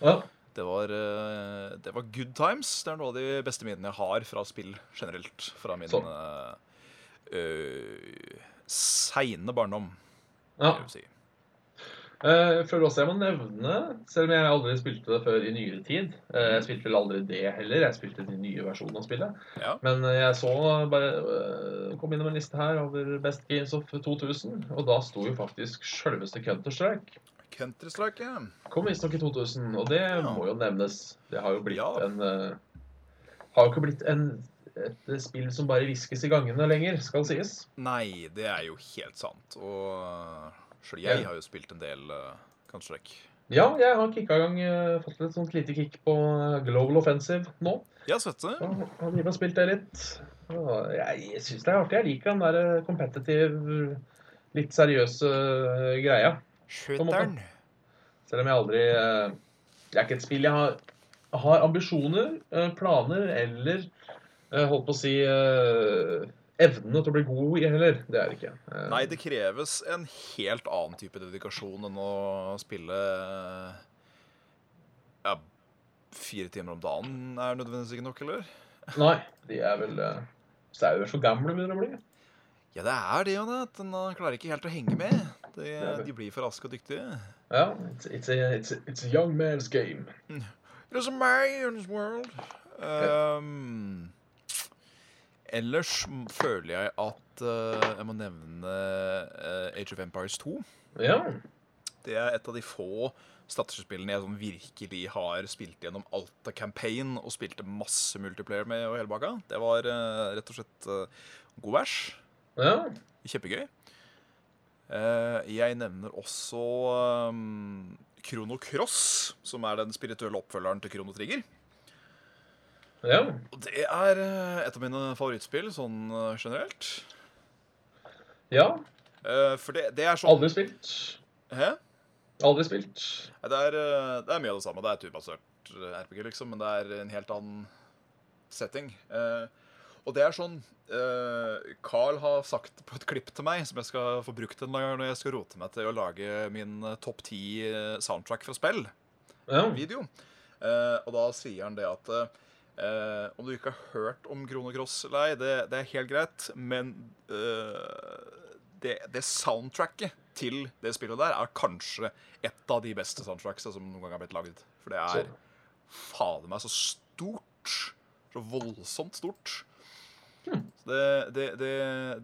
Speaker 2: Ja.
Speaker 1: Det var, det var good times. Det er noe av de beste minnene jeg har fra spill generelt. Fra min
Speaker 2: Sånn.
Speaker 1: Uh, seine barndom,
Speaker 2: ja.
Speaker 1: vil jeg si.
Speaker 2: Uh, føler også jeg må nevne, selv om jeg aldri spilte det før i nyere tid uh, Jeg spilte vel aldri det heller, jeg spilte den nye versjonen av spillet.
Speaker 1: Ja.
Speaker 2: Men jeg så bare uh, kom innom en liste her over Best Games of 2000, og da sto jo faktisk sjølveste Counter-Strike.
Speaker 1: Counter-Strike, ja.
Speaker 2: Kom visstnok i 2000, og det må jo nevnes. Det har jo blitt
Speaker 1: Ja.
Speaker 2: en Har jo ikke blitt en, et spill som bare hviskes i gangene lenger, skal sies.
Speaker 1: Nei, det er jo helt sant. Og sjøl jeg har jo spilt en del uh, Counter-Strike.
Speaker 2: Ja, jeg har kicka i gang, uh, fått et sånt lite kick på eh, Global Offensive nå.
Speaker 1: Jeg har sett det.
Speaker 2: Har drevet og spilt det litt. Og jeg syns det er artig. Jeg liker den der competitive, litt seriøse uh, greia.
Speaker 1: Skytteren.
Speaker 2: Selv om jeg aldri uh, Det er ikke et spill jeg har, har ambisjoner, eh, planer eller eh, holdt på å si eh, evnene til å bli god i heller. Det er det ikke. Eh,
Speaker 1: Nei, det kreves en helt annen type dedikasjon enn å spille ja, fire timer om dagen er nødvendigvis ikke nok, eller?
Speaker 2: Nei, de er vel eh, er vel for gamle, begynner å bli.
Speaker 1: Ja, det er det jo, det. at klarer ikke helt å henge med. De, de blir for raske og dyktige.
Speaker 2: Ja, it's, it's, a, it's, a, it's a young man's game.
Speaker 1: There's a man's in this world. Um, ellers føler jeg at uh, jeg må nevne uh, Age of Empires 2.
Speaker 2: Ja.
Speaker 1: Det er et av de få strategispillene jeg sånn virkelig har spilt gjennom alt av campaign og spilte masse multiplayer med og hele baka. Det var uh, rett og slett god vers.
Speaker 2: ja.
Speaker 1: Kjempegøy. Jeg nevner også um, Krono Cross, som er den spirituelle oppfølgeren til Krono Trigger.
Speaker 2: Ja.
Speaker 1: Og det er eh, et av mine favorittspill sånn eh, generelt.
Speaker 2: ja.
Speaker 1: Eh, for det, det er sånn
Speaker 2: Aldri spilt.
Speaker 1: Hæ?
Speaker 2: Aldri spilt.
Speaker 1: Det er, det er mye av det samme. Det er turbasert RPG, liksom, men det er en helt annen setting. Og det er sånn Carl har sagt på et klipp til meg, som jeg skal få brukt en gang når jeg skal rote meg til å lage min topp ti soundtrack fra spill.
Speaker 2: Ja.
Speaker 1: video. Og da sier han det at eh, om du ikke har hørt om Krono Cross eller ei, det, det er helt greit, men uh, det, det soundtracket til det spillet der er kanskje et av de beste soundtracksa som noen gang har blitt laget. For det er fader meg så stort. Så voldsomt stort.
Speaker 2: Hmm.
Speaker 1: Så det, det, det,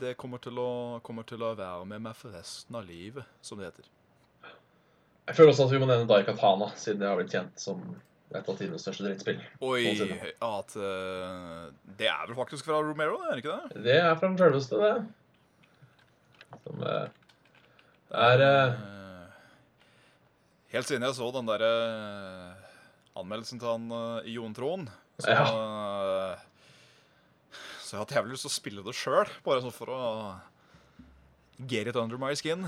Speaker 1: det kommer, til å, kommer til å være med meg for resten av livet, som det heter.
Speaker 2: Jeg føler også at vi må nevne Daikatana, siden det har blitt kjent som et av tidenes største drittspill.
Speaker 1: Oi, at uh, Det er vel faktisk fra Romero, er det ikke det?
Speaker 2: Det er fra den sjølveste, det. Som eh, er Eh,
Speaker 1: Helt siden jeg så den derre anmeldelsen til han uh, Jon Trond, så, eh, så jeg har hatt jævlig lyst til å spille det sjøl, bare sånn for å get it under my skin.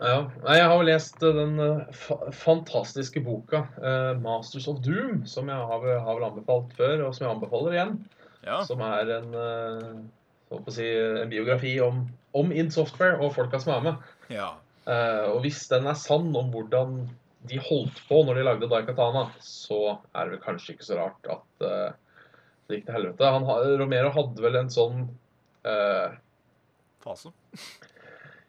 Speaker 2: Ja. Jeg har jo lest eh, den eh, fantastiske boka eh, 'Masters of Doom', som jeg har, har vel anbefalt før, og som jeg anbefaler igjen.
Speaker 1: Ja.
Speaker 2: Som er en, si, en biografi om, om Software og folka som er med.
Speaker 1: ja.
Speaker 2: Og hvis den er sann om hvordan de holdt på når de lagde Daikatana, så er det vel kanskje ikke så rart at det gikk til helvete. Han, Romero hadde vel en sånn uh,
Speaker 1: Fase.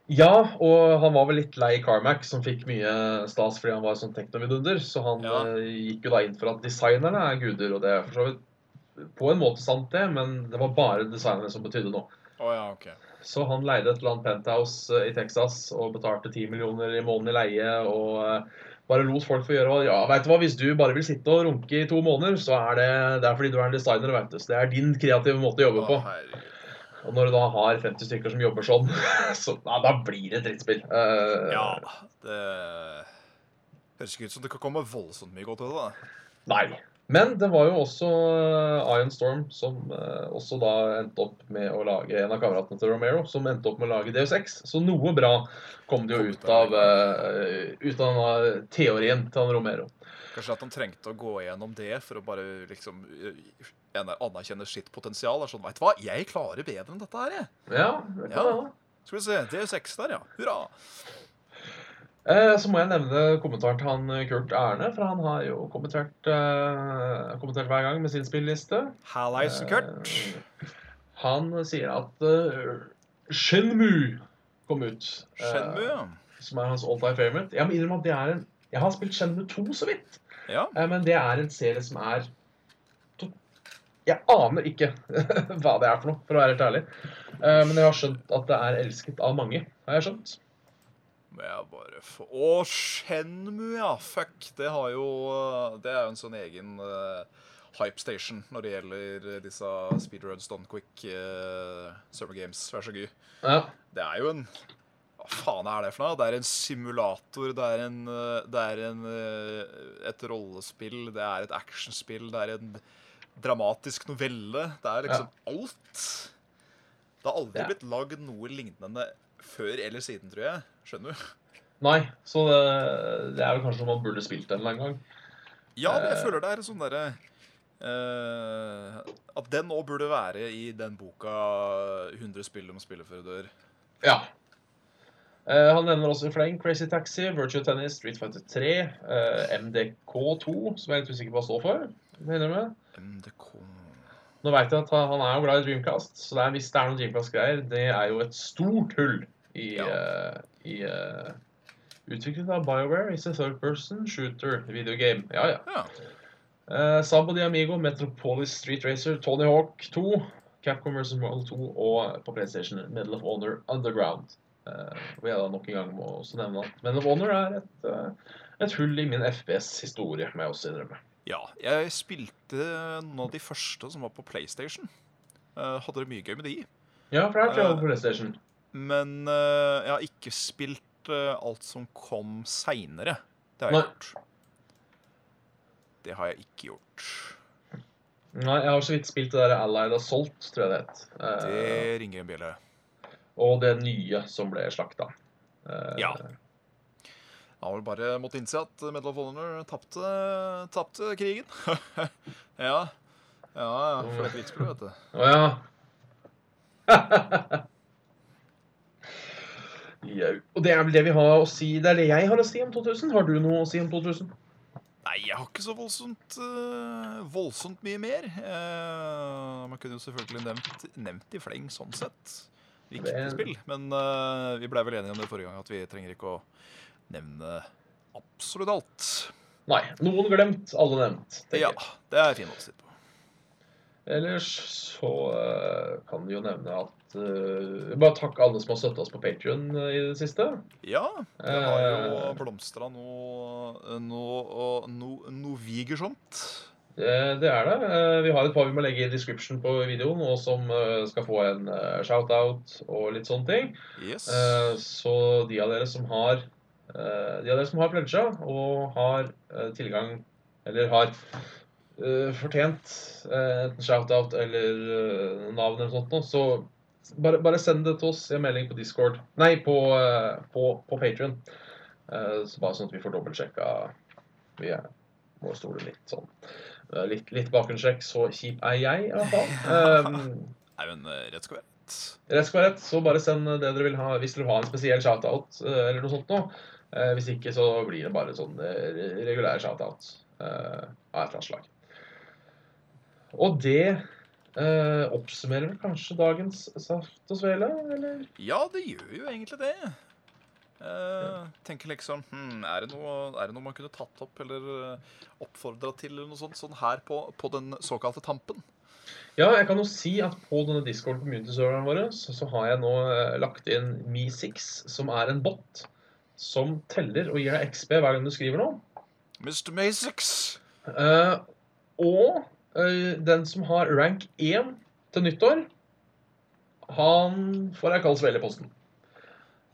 Speaker 2: Ja, og han var vel litt lei Carmack, som fikk mye stas fordi han var sånn teknovidunder. Så han
Speaker 1: Ja.
Speaker 2: eh, gikk jo da inn for at designerne er guder, og det er for så vidt på en måte sant, det, men det var bare designerne som betydde noe.
Speaker 1: Å ja, OK.
Speaker 2: Så han leide et eller annet penthouse eh, i Texas og betalte 10 millioner i måneden i leie. og eh, bare lot folk få gjøre hva Ja, vet du hva, hvis du bare vil sitte og runke i to måneder, så er det, det er fordi du er en designer, vet du. Så det er din kreative måte å jobbe på.
Speaker 1: Herregud.
Speaker 2: Og når du da har 50 stykker som jobber sånn, [LAUGHS] så ja, da blir det et drittspill. Uh,
Speaker 1: Ja, det høres ikke ut som det kan komme voldsomt mye godt ut av det.
Speaker 2: Nei. Men det var jo også eh, Iron Storm som eh, også da endte opp med å lage en av kameratene til Romero, som endte opp med å lage Deus Ex. Så noe bra kom det jo ut av, ut av denne teorien til Romero.
Speaker 1: Kanskje at han trengte å gå gjennom det for å bare liksom eh, anerkjenne sitt potensial. Er sånn, vet du hva, jeg klarer bedre enn dette her, jeg.
Speaker 2: Ja, det kan
Speaker 1: Ja.
Speaker 2: hende.
Speaker 1: Skal vi se, DU6 der, ja. Hurra.
Speaker 2: Eh, Så må jeg nevne kommentaren til han eh, Kurt Erne, for han har jo kommentert, eh, kommentert hver gang med sin spilliste.
Speaker 1: Kurt.
Speaker 2: Eh, Han sier at uh, Shenmue kom ut. eh,
Speaker 1: Shenmue, ja.
Speaker 2: som er hans all-time favorite. Jeg må innrømme at det er en Jeg har spilt Shenmue 2 så vidt,
Speaker 1: Ja,
Speaker 2: eh, men det er en serie som er Jeg aner ikke [LAUGHS] hva det er for noe, for å være helt ærlig. Eh, Men jeg har skjønt at det er elsket av mange. Har jeg skjønt?
Speaker 1: Men jeg bare få Å, Shenmue, ja! Fuck. Det har jo eh, Det er jo en sånn egen hype station når det gjelder disse speedruns done quick uh, Summer Games. Vær så god.
Speaker 2: Ja.
Speaker 1: Det er jo en Hva faen er det for noe? Det er en simulator, det er, en, eh, det er en, eh, et rollespill, det er et actionspill, det er en dramatisk novelle. Det er liksom alt. Det har aldri
Speaker 2: Ja.
Speaker 1: blitt lagd noe lignende før eller siden, tror jeg. Skjønner du?
Speaker 2: Nei, så det, det er vel kanskje noe man burde spilt en eller annen gang.
Speaker 1: Ja, men jeg
Speaker 2: Eh.
Speaker 1: føler det er sånn derre eh, At den òg burde være i den boka 100 spill om spillet før du dør.
Speaker 2: Ja. Eh, han nevner også i fleng Crazy Taxi, Virtual Tennis, Street Fighter 3, eh, MDK2, som jeg er litt usikker på hva står for.
Speaker 1: MDK
Speaker 2: Nå vet jeg at han han er jo glad i Dreamcast, så det er, hvis det er noen Dreamcast-greier, det er jo et stort hull i,
Speaker 1: Ja.
Speaker 2: uh, i uh, Utviklet av BioWare is a third person shooter videogame. Ja, ja.
Speaker 1: Ja.
Speaker 2: Uh, Sabo de Amigo, Metropolis Street Racer, Tony Hawk 2, Capcom vs. World 2 og på PlayStation Medal of Honor Underground. Hvor jeg da nok en gang må også nevne at Men of Honor er et, uh, et hull i min FPS-historie, må jeg også innrømme.
Speaker 1: ja. Jeg spilte noen av de første som var på PlayStation. Eh, hadde det mye gøy med de.
Speaker 2: Ja, for jeg
Speaker 1: Eh,
Speaker 2: på PlayStation.
Speaker 1: Men eh, jeg har ikke spilt eh, alt som kom seinere. Det har jeg
Speaker 2: Nei.
Speaker 1: gjort. Det har jeg ikke gjort.
Speaker 2: Nei, jeg har så vidt spilt det der Allied Assault, tror jeg det het.
Speaker 1: Det ringer en bjelle.
Speaker 2: Og det nye som ble slakta. Uh,
Speaker 1: Ja. Han har vel bare måttet innse at Medal of Honor tapte, krigen. [LAUGHS] ja. Ja, ja, for et er vet du.
Speaker 2: Å ja. [LAUGHS] Jau. Og det er vel det vi har å si. Det er det jeg har å si om 2000. Har du noe å si om 2000?
Speaker 1: Nei, jeg har ikke så voldsomt, uh, voldsomt mye mer. Uh, man kunne jo selvfølgelig nevnt, nevnt i fleng sånn sett. Viktig
Speaker 2: Det-
Speaker 1: spill. Men uh, vi blei vel enige om det forrige gang at vi trenger ikke å nevne absolutt alt.
Speaker 2: Nei. Noen glemt, alle nevnt.
Speaker 1: Ja, det er fin måte å på.
Speaker 2: Ellers så uh, kan vi jo nevne at uh, Bare takk alle som har støtta oss på Patrion i det siste.
Speaker 1: Ja, det har jo blomstra noe noe no, noe vigersomt.
Speaker 2: Det, det er det. Eh, Vi har et par vi må legge i description på videoen, og som eh, skal få en eh, shout-out og litt sånne ting.
Speaker 1: Yes.
Speaker 2: Eh, Så de av dere som har eh, De av dere som har plunsja og har eh, tilgang Eller har eh, fortjent eh, enten shout-out eller eh, navn eller sånt noe, så bare, bare send det til oss i en melding på Discord. Nei, på, på, på Patrion. så bare sånn at vi får dobbeltsjekka. Vi må stole litt sånn eh, Litt, litt bakgrunnssjekk. Så kjip er jeg, i hvert fall. Um, [LAUGHS]
Speaker 1: Nei, men eh, rett skal være rett.
Speaker 2: Rett skal være rett, så bare send det dere vil ha hvis dere vil ha en spesiell shoutout eh, eller noe sånt noe. Eh, Hvis ikke så blir det bare sånn eh, regulær shoutout eh, av et eller annet slag. Og det uh, oppsummerer vel kanskje dagens Saft og Svele, eller?
Speaker 1: Ja, det gjør jo egentlig det. Eh, tenker liksom hm, er, det noe, er det noe man kunne tatt opp eller uh, oppfordra til eller noe sånt sånn her på, på den såkalte tampen?
Speaker 2: Ja, jeg kan jo si at på denne Discord community-serveren vår så, så har jeg nå eh, lagt inn Me6, som er en bot som teller og gir deg XB hver gang du skriver noe.
Speaker 1: Mr. Masix.
Speaker 2: Eh, og eh, den som har rank 1 til nyttår, han får ei kald svele i posten.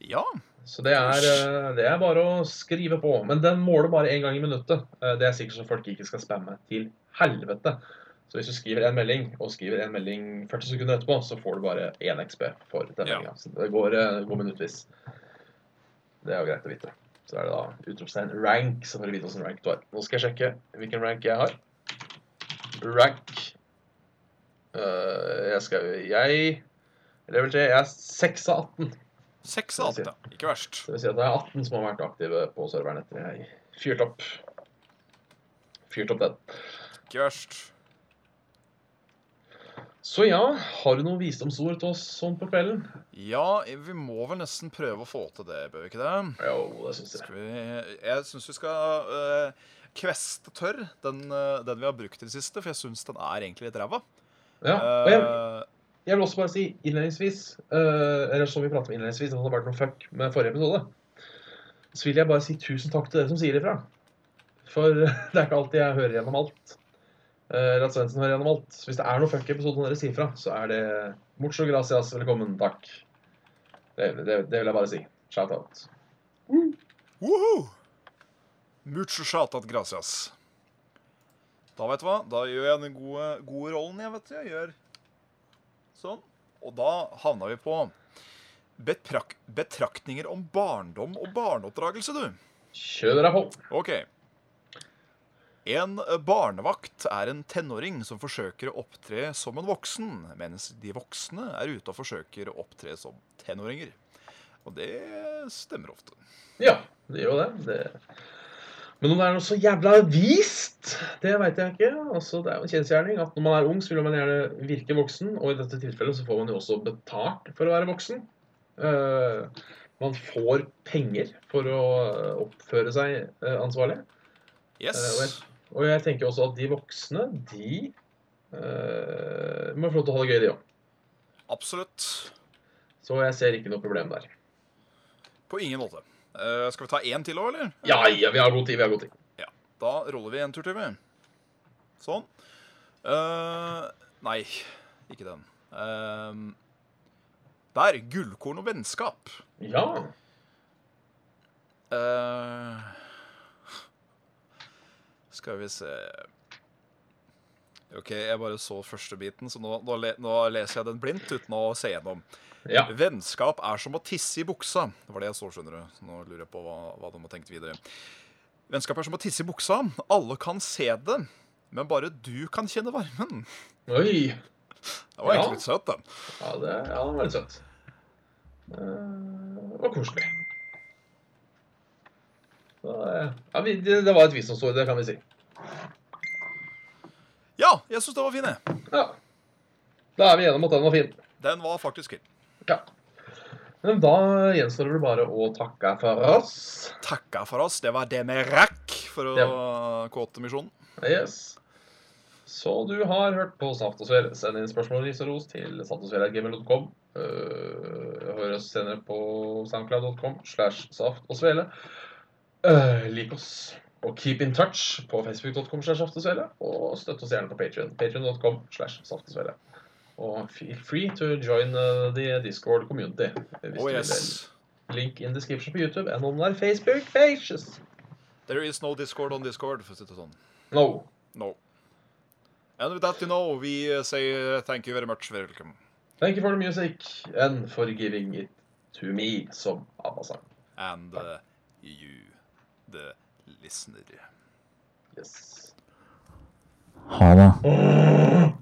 Speaker 1: Ja.
Speaker 2: Så det er, eh, det er bare å skrive på. Men den måler bare én gang i minuttet. Eh, det er sikkert så folk ikke skal spamme til helvete. Så hvis du skriver en melding, og skriver en melding 40 sekunder etterpå, så får du bare én XB for den
Speaker 1: Ja.
Speaker 2: meldinga. Så det går, eh, går minuttvis. Det er jo greit å vite. Så er det da utropstegn rank, så får du vite åssen rank du har. Nå skal jeg sjekke hvilken rank jeg har. Rank uh, Jeg skal Jeg Level 3. Jeg er 6 av 18.
Speaker 1: 6 av 8. ja. Ikke verst.
Speaker 2: Det vil si at det er 18 som har vært aktive på serveren etter jeg fyrte opp. Fyrt opp den.
Speaker 1: Ikke verst.
Speaker 2: Så ja, har du noen visdomsord til oss sånn på kvelden?
Speaker 1: Ja, vi må vel nesten prøve å få til det, bør vi ikke det?
Speaker 2: Jo, det syns jeg.
Speaker 1: Vi, jeg syns vi skal uh, kveste tørr den, eh, den vi har brukt i det siste, for jeg syns den er egentlig litt ræva.
Speaker 2: Ja, og jeg,
Speaker 1: Eh,
Speaker 2: jeg vil også bare si innledningsvis, uh, eller som vi pratet om innledningsvis, det hadde vært noe fuck med forrige episode. så vil jeg bare si tusen takk til dere som sier ifra. For [LAUGHS] det er ikke alltid jeg hører gjennom alt. Eh, Eller at Svendsen hører gjennom alt. Så hvis det er noe fuck episode dere sier fra, så er det Mucho gracias, velkommen, takk. Det, det, det vil jeg bare si. Shout out.
Speaker 1: Woohoo! Mucho shatat gracias. Da vet du hva, da gjør jeg den gode, gode rollen jeg, vet du. Jeg gjør sånn. Og da havna vi på betrak betraktninger om barndom og barneoppdragelse, du.
Speaker 2: Kjør deg på.
Speaker 1: Ok. En barnevakt er en tenåring som forsøker å opptre som en voksen, mens de voksne er ute og forsøker å opptre som tenåringer. Og det stemmer ofte.
Speaker 2: Ja, det gjør jo det. det. Men om det er noe så jævla vist, det veit jeg ikke. Altså, det er jo en kjensgjerning at når man er ung, så vil man gjerne virke voksen. Og i dette tilfellet så får man jo også betalt for å være voksen. Uh, man får penger for å oppføre seg eh, ansvarlig.
Speaker 1: Yes.
Speaker 2: Uh, og, jeg, og jeg tenker også at de voksne, de uh, må få lov til å ha det gøy, de òg.
Speaker 1: Absolutt.
Speaker 2: Så jeg ser ikke noe problem der.
Speaker 1: På ingen måte. Eh, skal vi ta én til òg, eller?
Speaker 2: Ja, ja, vi har god tid. Vi har god tid.
Speaker 1: Da roller vi en tur til, vi. Sånn. Uh, nei, ikke den. Uh, der. Gullkorn og vennskap.
Speaker 2: Ja.
Speaker 1: Skal vi se OK, jeg bare så første biten, så nå, nå, nå leser jeg den blindt uten å se gjennom.
Speaker 2: Ja.
Speaker 1: Vennskap er som å tisse i buksa. Det var det jeg så, skjønner du. Nå lurer jeg på hva, hva de har tenkt videre. Vennskap er som å tisse i buksa. Alle kan se det, men bare du kan kjenne varmen.
Speaker 2: Oi.
Speaker 1: Det var
Speaker 2: Ja.
Speaker 1: egentlig litt søt, den.
Speaker 2: Ja, det, ja, den var litt søt. Eh, Det var koselig. Eh, ja, vi, det, det var et visdomsord, det kan vi si.
Speaker 1: Ja, jeg syns den var fin, jeg.
Speaker 2: Ja. Da er vi enige om at den var fin.
Speaker 1: Den var faktisk fin.
Speaker 2: Ja. Men da gjenstår det vel bare å takke for oss.
Speaker 1: Takke for oss. Det var det vi rakk for å kåte misjonen.
Speaker 2: Yes. Så du har hørt på Saft og Svele. Send inn spørsmål ris og ros til saftogsvele.gmail.com. Uh, hør oss senere på soundcloud.com slash saft og svele. Uh, lik oss og keep in touch på facebook.com slash saft og svele. Og støtt oss gjerne på Patreon. Patreon.com slash saft og svele. Og feel free to join uh, the Discord community. Hvis
Speaker 1: Oh
Speaker 2: du
Speaker 1: yes.
Speaker 2: Link in description på YouTube and on our Facebook pages.
Speaker 1: There is no discord on discord, for å si det sånn.
Speaker 2: No.
Speaker 1: No. And with that, you know, we uh, say uh, thank you very much. Welcome.
Speaker 2: Thank you for the music and for giving it to me, som ABBA sang.
Speaker 1: And uh, you, the listener.
Speaker 2: Yes.
Speaker 1: Ha det. [LAUGHS]